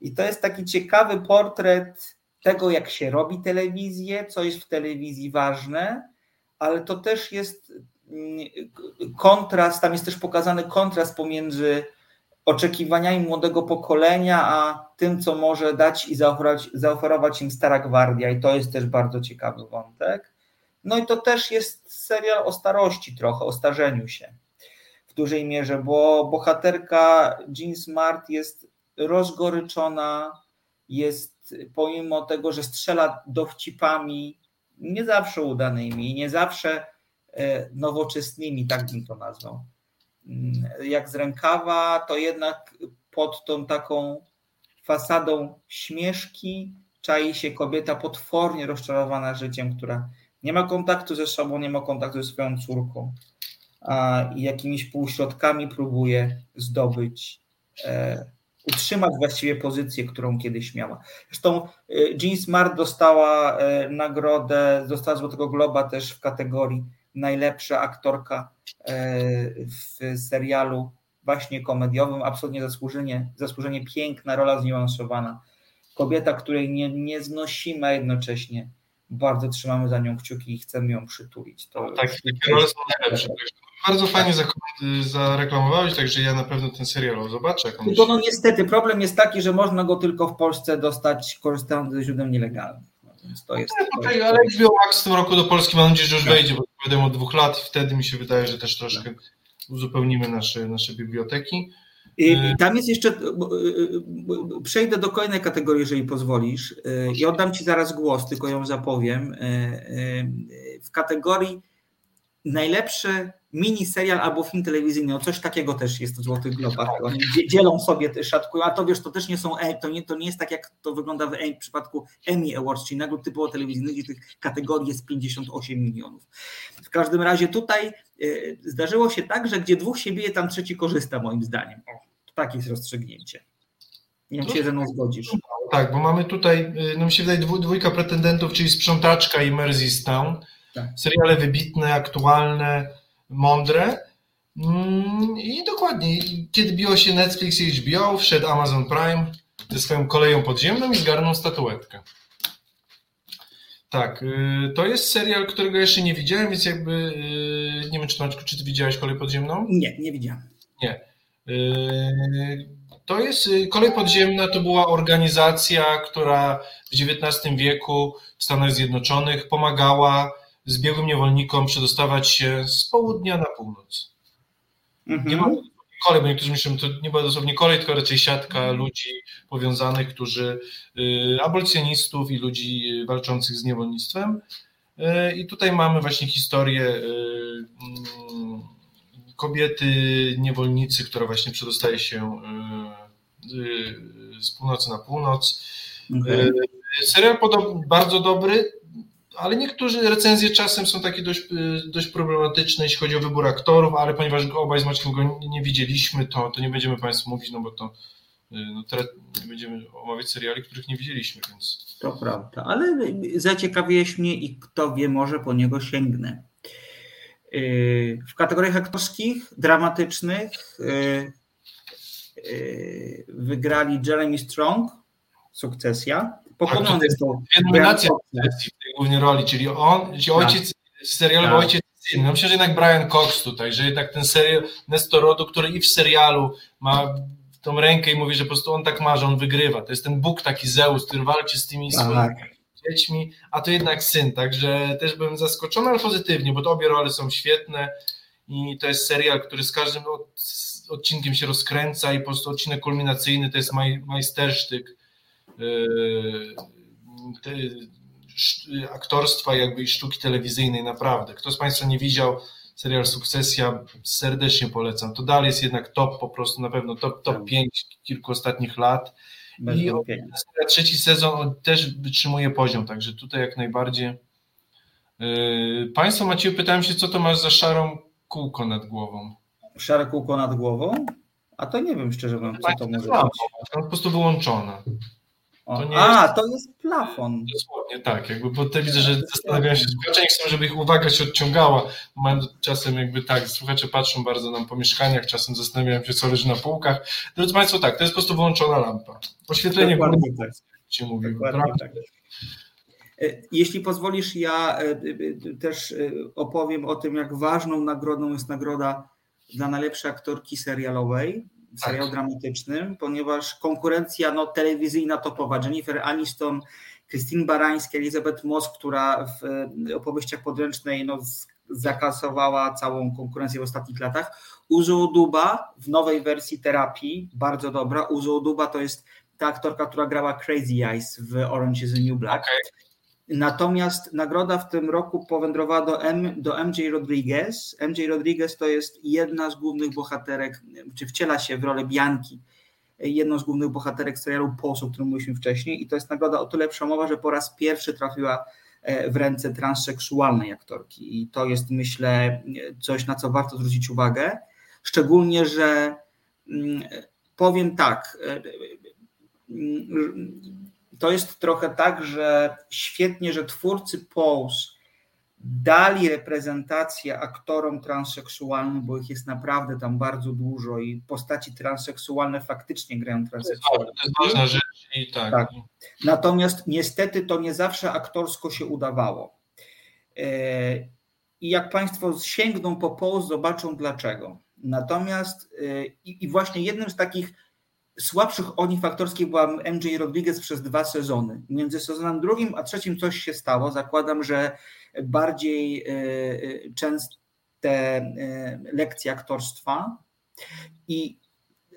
I to jest taki ciekawy portret tego, jak się robi telewizję, co jest w telewizji ważne, ale to też jest mm, kontrast, tam jest też pokazany kontrast pomiędzy oczekiwaniami młodego pokolenia, a tym, co może dać i zaoferować, zaoferować im Stara Gwardia. I to jest też bardzo ciekawy wątek. No i to też jest serial o starości trochę, o starzeniu się w dużej mierze, bo bohaterka Jean Smart jest rozgoryczona, jest pomimo tego, że strzela dowcipami nie zawsze udanymi, nie zawsze e, nowoczesnymi, tak bym to nazwał. Mm, jak z rękawa, to jednak pod tą taką fasadą śmieszki czai się kobieta potwornie rozczarowana życiem, która nie ma kontaktu ze sobą, nie ma kontaktu ze swoją córką a, i jakimiś półśrodkami próbuje zdobyć e, utrzymać właściwie pozycję, którą kiedyś miała. Zresztą y, Jean Smart dostała y, nagrodę, dostała Złotego Globa też w kategorii najlepsza aktorka w serialu właśnie komediowym. Absolutnie zasłużenie, zasłużenie piękna, rola zniuansowana. Kobieta, której nie, nie znosimy, a jednocześnie bardzo trzymamy za nią kciuki i chcemy ją przytulić. To tak, takie role są najlepsze bardzo fajnie zareklamowałeś, także ja na pewno ten serial zobaczę. Tylko no niestety problem jest taki, że można go tylko w Polsce dostać korzystając ze źródeł nielegalnych. Więc to jest, no, jest... ale HBO Max w tym roku do Polski mam nadzieję, że już tak. wejdzie, bo wiadomo od dwóch lat i wtedy mi się wydaje, że też troszkę uzupełnimy nasze, nasze biblioteki. I tam jest jeszcze, przejdę do kolejnej kategorii, jeżeli pozwolisz, i oddam Ci zaraz głos, tylko ją zapowiem. W kategorii najlepszy mini serial albo film telewizyjny, no coś takiego też jest w Złotych Globach. Oni dzielą sobie, szatkują, a to wiesz, to też nie są, e, to nie, to nie jest tak jak to wygląda w, w przypadku Emmy Awards, czyli nagród typowo telewizyjnych, gdzie tych kategorii jest 58 milionów. W każdym razie tutaj y, zdarzyło się tak, że gdzie dwóch się bije, tam trzeci korzysta moim zdaniem. O, takie jest rozstrzygnięcie. Nie wiem, czy się ze mną zgodzisz. Tak, bo mamy tutaj, no mi się wydaje, dwójka pretendentów, czyli Sprzątaczka i Merseys Town. Tak. Seriale wybitne, aktualne, mądre. Mm, I dokładnie, kiedy biło się Netflix i HBO, wszedł Amazon Prime ze swoją koleją podziemną i zgarnął statuetkę. Tak, y, to jest serial, którego jeszcze nie widziałem, więc jakby y, nie wiem, czy, czy ty widziałeś kolej podziemną? Nie, nie widziałem. Nie. Y, to jest kolej podziemna, to była organizacja, która w XIX wieku w Stanach Zjednoczonych pomagała zbiegłym niewolnikom przedostawać się z południa na północ. Mhm. Nie ma kolej, bo niektórzy myślą, że to nie była dosłownie kolej, tylko raczej siatka mhm. ludzi powiązanych, którzy, y, abolicjonistów i ludzi y, walczących z niewolnictwem. Y, I tutaj mamy właśnie historię mm, kobiety, niewolnicy, która właśnie przedostaje się z północy na północ. Okay. Serial bardzo dobry, ale niektórzy recenzje czasem są takie dość, y, dość problematyczne, jeśli chodzi o wybór aktorów, ale ponieważ obaj z Maćkiem go nie, nie widzieliśmy, to, to nie będziemy Państwu mówić, no bo to y, no teraz nie będziemy omawiać seriali, których nie widzieliśmy, więc... To prawda, ale zaciekawiłeś mnie i kto wie, może po niego sięgnę. Y, w kategoriach aktorskich, dramatycznych wygrali Jeremy Strong, Sukcesja, pokonany został. Nominacja w tej głównej roli, czyli on, czyli tak. ojciec serialowy tak. ojciec syn. No myślę, że jednak Brian Cox tutaj, że jednak ten serial Nestorodu, który i w serialu ma tą rękę i mówi, że po prostu on tak ma, że on wygrywa. To jest ten Bóg taki Zeus, który walczy z tymi tak. swoimi dziećmi, a to jednak syn, także też byłem zaskoczony, ale pozytywnie, bo to obie role są świetne i to jest serial, który z każdym odcinkiem się rozkręca i po prostu odcinek kulminacyjny to jest maj, majstersztyk aktorstwa jakby i sztuki telewizyjnej naprawdę. Kto z Państwa nie widział serial Sukcesja, serdecznie polecam. To dalej jest jednak top po prostu, na pewno top, top 5 tak. kilku ostatnich lat. Bez I trzeci sezon też wytrzymuje poziom, także tutaj jak najbardziej. Yy, państwo Macie pytałem się, co to masz za szarą kółko nad głową? Szare kółko nad głową? A to nie wiem szczerze mówiąc, co to może być. Po prostu wyłączona. To a, jest... to jest plafon. Dosłownie tak, jakby, bo te widzę, że zastanawiają się, słuchacze nie chcą, żeby ich uwaga się odciągała. Mają czasem jakby tak, słuchacze patrzą bardzo nam po mieszkaniach, czasem zastanawiają się, co leży na półkach. Drodzy Państwo, tak, to jest po prostu wyłączona lampa. Oświetlenie Dokładnie tak. Się mówi. Tak. E, jeśli pozwolisz, ja e, e, też opowiem o tym, jak ważną nagrodą jest nagroda dla najlepszej aktorki serialowej serial tak. dramatycznym, ponieważ konkurencja no, telewizyjna topowa, Jennifer Aniston, Christine Barańska, Elizabeth Moss, która w opowieściach podręcznej no, zakasowała całą konkurencję w ostatnich latach. Uzo Duba w nowej wersji terapii, bardzo dobra. Uzo Duba to jest ta aktorka, która grała Crazy Eyes w Orange is the New Black. Okay. Natomiast nagroda w tym roku powędrowała do, M, do MJ Rodriguez. MJ Rodriguez to jest jedna z głównych bohaterek, czy wciela się w rolę Bianki, jedną z głównych bohaterek serialu Pulse, o którym mówiliśmy wcześniej. I to jest nagroda o tyle przełomowa, że po raz pierwszy trafiła e, w ręce transseksualnej aktorki. I to jest, myślę, coś, na co warto zwrócić uwagę. Szczególnie, że mm, powiem tak e, to jest trochę tak, że świetnie, że twórcy Pose dali reprezentację aktorom transseksualnym, bo ich jest naprawdę tam bardzo dużo i postaci transseksualne faktycznie grają transseksualne. To jest ważna rzecz i tak. tak. Natomiast niestety to nie zawsze aktorsko się udawało. E, I jak Państwo sięgną po Pose, zobaczą dlaczego. Natomiast e, i właśnie jednym z takich słabszych oni faktorskich była MJ Rodriguez przez dwa sezony. Między sezonem drugim a trzecim coś się stało. Zakładam, że bardziej e, e, częste e, lekcje aktorstwa. I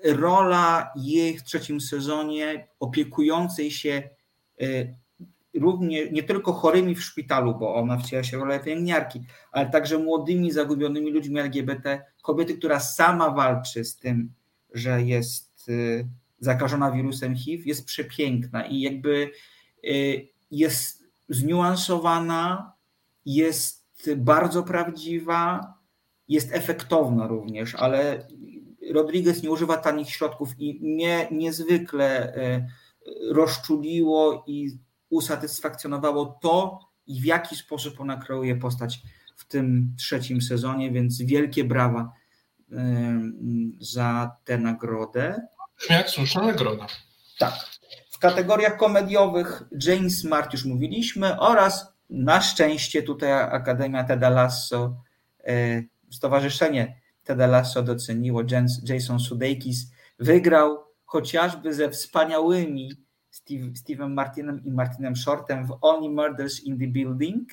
rola jej w trzecim sezonie opiekującej się równie, nie tylko chorymi w szpitalu, bo ona wciela się rolę pielęgniarki, ale także młodymi, zagubionymi ludźmi LGBT, kobiety, która sama walczy z tym, że jest zakażona wirusem HIV, jest przepiękna i jakby jest zniuansowana, jest bardzo prawdziwa, jest efektowna również, ale Rodriguez nie używa tanich środków i mnie niezwykle e, rozczuliło i usatysfakcjonowało to, i w jaki sposób ona kreuje postać w tym trzecim sezonie, więc wielkie brawa za tę nagrodę. Jak słuszna nagroda. Tak. W kategoriach komediowych James Smart już mówiliśmy oraz na szczęście tutaj Akademia Teda Lasso, e, Stowarzyszenie Teda Lasso doceniło, Jason Sudeikis wygrał chociażby ze wspaniałymi Steve, Steve'em Martinem i Martinem Shortem w Only Murders in the Building,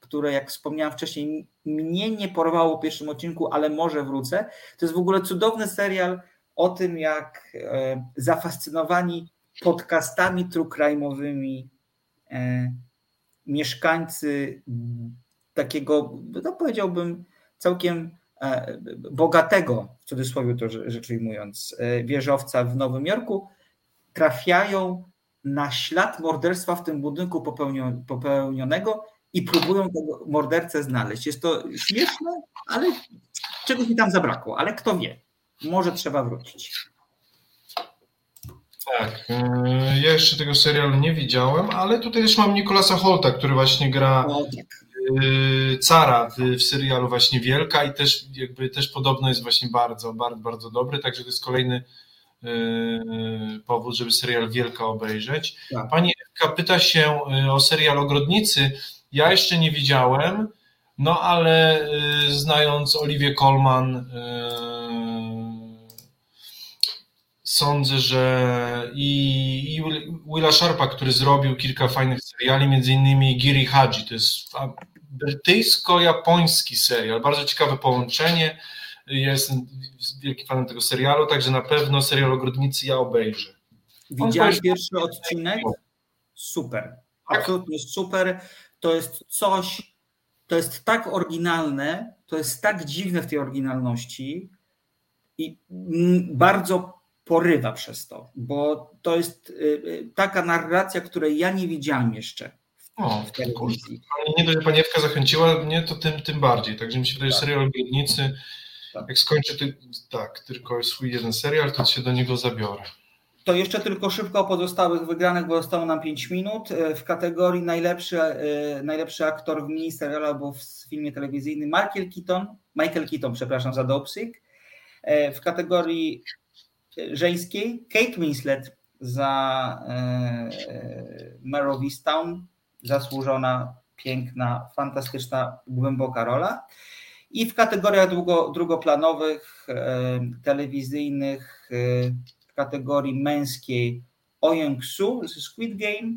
które jak wspomniałem wcześniej mnie nie porwało w pierwszym odcinku, ale może wrócę. To jest w ogóle cudowny serial o tym, jak e, zafascynowani podcastami true crime'owymi e, mieszkańcy takiego, no powiedziałbym, całkiem e, bogatego, w cudzysłowie to rzecz ujmując, wieżowca w Nowym Jorku, trafiają na ślad morderstwa w tym budynku popełnionego i próbują tego mordercę znaleźć. Jest to śmieszne, ale czegoś mi tam zabrakło, ale kto wie, może trzeba wrócić. Tak, e, ja jeszcze tego serialu nie widziałem, ale tutaj też mam Nikolasa Holta, który właśnie gra tak. e, cara w, w, serialu właśnie Wielka i też jakby też podobno jest właśnie bardzo, bardzo, bardzo dobry, także to jest kolejny e, powód, żeby serial Wielka obejrzeć. Tak. Pani Ewka pyta się o serial Ogrodnicy. Ja jeszcze nie widziałem, no ale znając Oliwię Colman sądzę, że i, i Willa Sharpa, który zrobił kilka fajnych seriali, między innymi Giri Haji, to jest brytyjsko-japoński serial, bardzo ciekawe połączenie, ja jestem wielkim fanem tego serialu, także na pewno serial Ogrodnicy ja obejrzę. Widziałeś pierwszy odcinek? Super, tak. absolutnie super, to jest coś, to jest tak oryginalne, to jest tak dziwne w tej oryginalności i bardzo porywa przez to, bo to jest y, y, taka narracja, której ja nie widziałem jeszcze w, o, w telewizji. Nie dość, że pani Ewka zachęciła mnie, to tym, tym bardziej. Także mi się wydaje, tak. serial Biednicy, tak. jak skończę ty, tak, tylko swój jeden serial, to się do niego zabiorę. To jeszcze tylko szybko o pozostałych wygranych, bo zostało nam 5 minut. Y, w kategorii najlepszy, najlepszy aktor w mini serialu albo w filmie telewizyjnym Michael Keaton, Michael Keaton, przepraszam, za Dopesick. W kategorii żeńskiej Kate Winslet za e, Mare of Easttown, zasłużona, piękna, fantastyczna, głęboka rola. I w kategoriach drugo, drugoplanowych, e, telewizyjnych, e, w kategorii męskiej Oyung Su z Squid Game.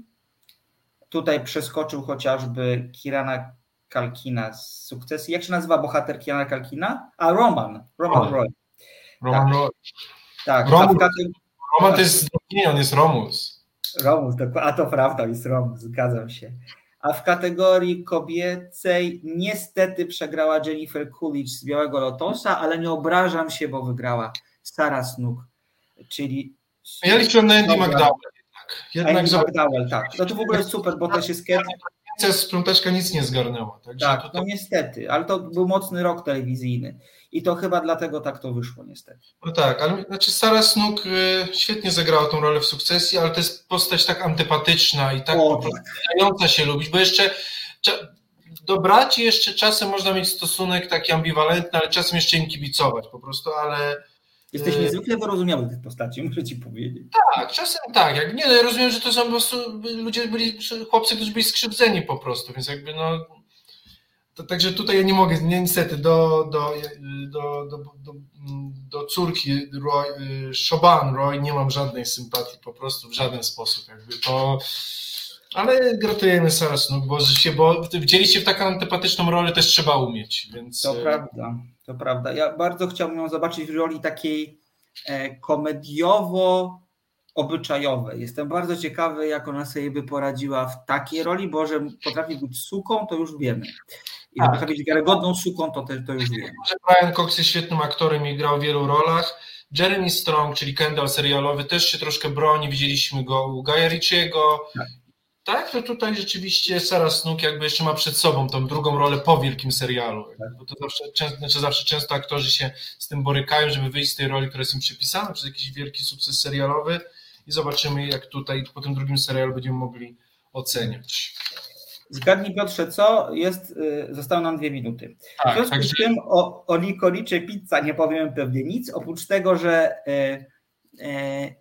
Tutaj przeskoczył chociażby Kirana Kalkina z sukcesji. Jak się nazywa bohater Kirana Kalkina? A Roman. Roman Roy. Roman tak. Roy. Tak, Roman, Roman to jest nie, on jest Romus. Romus, a to prawda, jest Romus, zgadzam się. A w kategorii kobiecej niestety przegrała Jennifer Coolidge z Białego Lotosa, ale nie obrażam się, bo wygrała Sara Snook, czyli... Ja liczyłem na Andy McDowell jednak. Andy McDowell, tak. No to w ogóle jest super, bo też jest Cat sprzątaczka nic nie zgarnęła. Tak, to, to... no niestety, ale to był mocny rok telewizyjny i to chyba dlatego tak to wyszło niestety. No tak, ale znaczy Sara Snook y, świetnie zagrała tą rolę w sukcesji, ale to jest postać tak antypatyczna i tak dająca się lubić, bo jeszcze do braci jeszcze czasem można mieć stosunek taki ambiwalentny, ale czasem jeszcze im kibicować po prostu, ale Jesteś e, niezwykle wyrozumiały tych postaci, muszę ci powiedzieć. Tak, czasem tak. Jak, nie, no ja rozumiem, że to są po prostu ludzie byli, chłopcy, którzy byli skrzywdzeni po prostu, więc jakby no. To, także tutaj ja nie mogę, niestety, do, do, do, do, do, do córki Roy, Shoban Roy nie mam żadnej sympatii po prostu w żaden sposób. Jakby to. Ale gratulujemy Sarah Snook, bo, się, bo wdzieliście w taką antypatyczną rolę też trzeba umieć. Więc... To prawda. To prawda. Ja bardzo chciałbym ją zobaczyć w roli takiej komediowo obyczajowe. Jestem bardzo ciekawy, jak ona sobie by poradziła w takiej roli, bo że potrafi być suką, to już wiemy. I tak. być wiarygodną suką, to, też, to już wiemy. Brian Cox jest świetnym aktorem i grał w wielu rolach. Jeremy Strong, czyli Kendall serialowy, też się troszkę broni. Widzieliśmy go u Gaja Ricciego. Tak. tak, to tutaj rzeczywiście Sarah Snook jakby jeszcze ma przed sobą tą drugą rolę po wielkim serialu. Tak. Bo to zawsze, często, znaczy zawsze często aktorzy się z tym borykają, żeby wyjść z tej roli, która jest im przypisana przez jakiś wielki sukces serialowy i zobaczymy, jak tutaj po tym drugim serialu będziemy mogli oceniać. Zgadnij Piotrze, co jest, y, zostały nam dwie minuty. Tak, w związku z tym o, o Licorice Pizza nie powiem pewnie nic, oprócz tego, że e, e,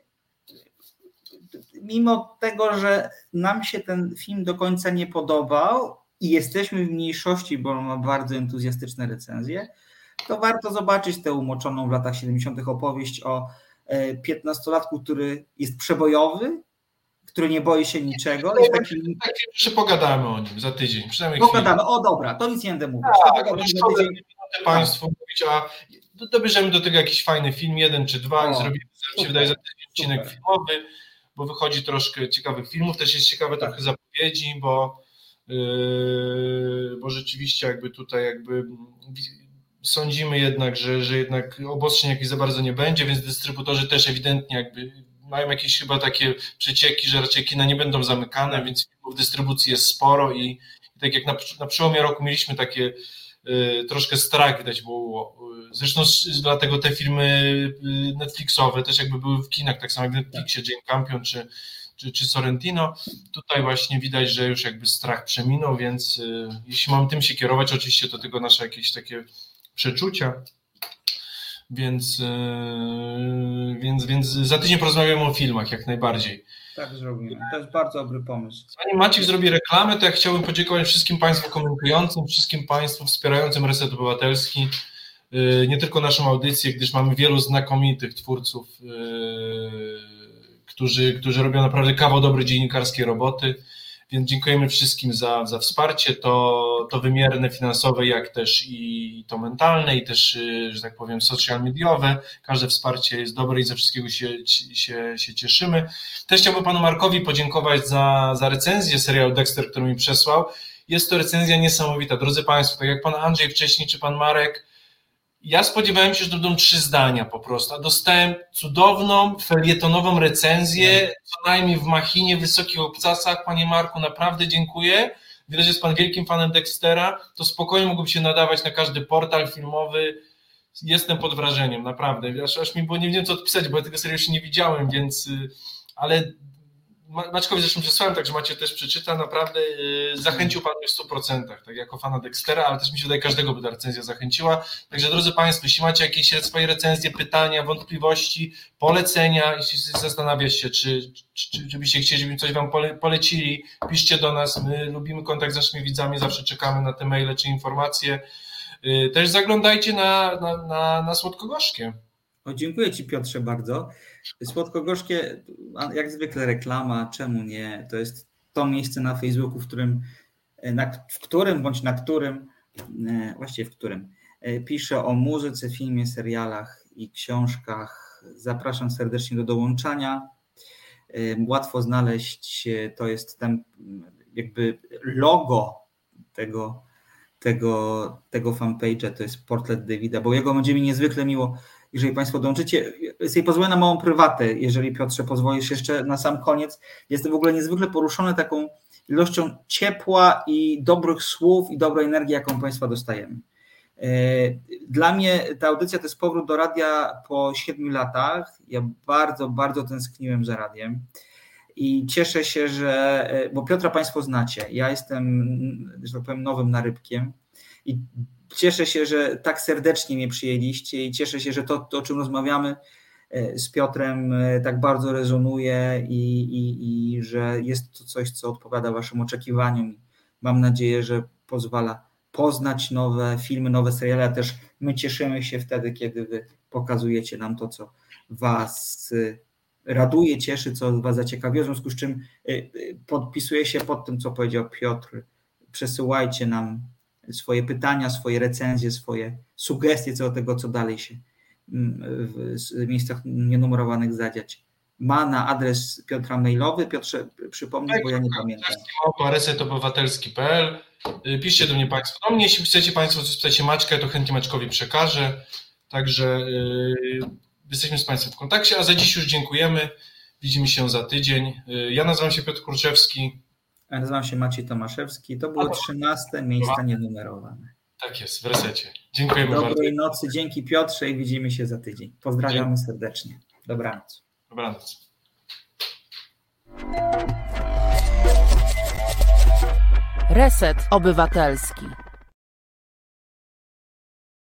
mimo tego, że nam się ten film do końca nie podobał i jesteśmy w mniejszości, bo on ma bardzo entuzjastyczne recenzje, to warto zobaczyć tę umoczoną w latach 70. opowieść o 15-latku, e, który jest przebojowy, który nie boi się niczego. Jest taki... Tak, jeszcze pogadamy o nim za tydzień. Pogadamy, o dobra, to nic nie będę mówić. Tak, to szkoda, Państwu mówić, a dobierzemy do tego jakiś fajny film, jeden czy dwa o, i zrobimy, się wydaje, za tydzień odcinek filmowy, bo wychodzi troszkę ciekawych filmów, też jest ciekawe tak. trochę zapowiedzi, bo Yy, bo rzeczywiście jakby tutaj jakby sądzimy jednak, że, że jednak obostrzeń jakichś za bardzo nie będzie, więc dystrybutorzy też ewidentnie jakby mają jakieś chyba takie przecieki, że raczej kina nie będą zamykane, więc w dystrybucji jest sporo i, i tak jak na, na przełomie roku mieliśmy takie y, troszkę strach widać było. Zresztą dlatego te filmy y, Netflixowe też jakby były w kinach, tak samo jak w Netflixie, Jane Campion czy, czy, czy Sorrentino. Tutaj właśnie widać, że już jakby strach przeminął, więc y, jeśli mam tym się kierować, oczywiście to tylko nasze jakieś takie przeczucia. Więc, yy, więc, więc za tydzień porozmawiamy o filmach jak najbardziej. Tak zrobimy. To jest bardzo dobry pomysł. Zanim Maciek zrobi reklamę, to ja chciałbym podziękować wszystkim Państwu komentującym, wszystkim Państwu wspierającym Reset Obywatelski. Yy, nie tylko naszą audycję, gdyż mamy wielu znakomitych twórców, yy, którzy, którzy robią naprawdę kawał dobrej dziennikarskiej roboty. Więc dziękujemy wszystkim za, za wsparcie, to, to wymierne finansowe, jak też i to mentalne, i też, y, że tak powiem, social mediowe. Każde wsparcie jest dobre i ze wszystkiego się, się, się cieszymy. Też chciałbym panu Markowi podziękować za, za recenzję serialu Dexter, który mi przesłał. Jest to recenzja niesamowita. Drodzy Państwo, tak jak pan Andrzej wcześniej, czy pan Marek, ja spodziewałem się, że będą trzy zdania po prostu, a dostałem cudowną, felietonową recenzję, co najmniej w machinie, wysokich obcasach. Panie Marku, naprawdę dziękuję. Widać, że jest Pan wielkim fanem Dextera, to spokojnie mógłbym się nadawać na każdy portal filmowy. Jestem pod wrażeniem, naprawdę. Aż, aż mi było nie wiem co odpisać, bo ja tego serio jeszcze nie widziałem, więc y, ale Maćkowi zresztą przesłałem, także macie też przeczyta, naprawdę y, zachęcił Pan mnie w 100%, tak jako fana Dextera, ale też mi się wydaje, każdego by ta recenzja zachęciła. Także drodzy Państwo, jeśli macie jakieś swoje recenzje, pytania, wątpliwości, polecenia, jeśli zastanawiasz się, czy, czy, czy byście chcieli, żebyśmy coś Wam polecili, piszcie do nas, my lubimy kontakt z naszymi widzami, zawsze czekamy na te maile czy informacje. Y, też zaglądajcie na, na, na, na Słodko-Gorzkie. O, dziękuję Ci Piotrze bardzo. Słodko-gorzkie, jak zwykle reklama, czemu nie? To jest to miejsce na Facebooku, w którym, na, w którym bądź na którym, e, właściwie w którym, e, piszę o muzyce, filmie, serialach i książkach. Zapraszam serdecznie do dołączania. E, łatwo znaleźć, to jest ten jakby logo tego, tego, tego fanpage'a, to jest portret Davida, bo jego będzie mi niezwykle miło jeżeli Państwo dołączycie. Sobie pozwolę na małą prywatę, jeżeli Piotrze pozwolisz jeszcze na sam koniec. Jestem w ogóle niezwykle poruszony taką ilością ciepła i dobrych słów i dobrej energii, jaką Państwa dostajemy. E, dla mnie ta audycja to jest powrót do radia po siedmiu latach. Ja bardzo, bardzo tęskniłem za radiem i cieszę się, że, e, bo Piotra Państwo znacie, ja jestem, że tak powiem, nowym narybkiem i Cieszę się, że tak serdecznie mnie przyjęliście i cieszę się, że to, to o czym rozmawiamy e, z Piotrem, e, tak bardzo rezonuje i, i, i że jest to coś, co odpowiada Waszym oczekiwaniom. Mam nadzieję, że pozwala poznać nowe filmy, nowe seriale, a też my cieszymy się wtedy, kiedy Wy pokazujecie nam to, co Was e, raduje, cieszy, co Was zaciekawi, w związku z czym podpisuję się pod tym, co powiedział Piotr. Przesyłajcie nam swoje pytania, swoje recenzje, swoje sugestie co do tego, co dalej się w miejscach nienumerowanych zadziać, ma na adres Piotra mailowy. Piotrze, przypomnij, bo ja nie pamiętam. resetobywatelski.pl Piszcie do mnie Państwo. Do mnie, jeśli chcecie Państwo coś spytać Maćkę, to chętnie Maćkowi przekażę. Także yy, jesteśmy z Państwem w kontakcie, a za dziś już dziękujemy. Widzimy się za tydzień. Yy, ja nazywam się Piotr Kurczewski. Nazywam się Maciej Tomaszewski. To było 13 miejsca nienumerowane. Tak jest, w resecie. Dziękujemy Dobrej bardzo. Dobrej nocy, dzięki Piotrze i widzimy się za tydzień. Pozdrawiamy serdecznie. Dobranoc. Dobranoc. Reset Obywatelski.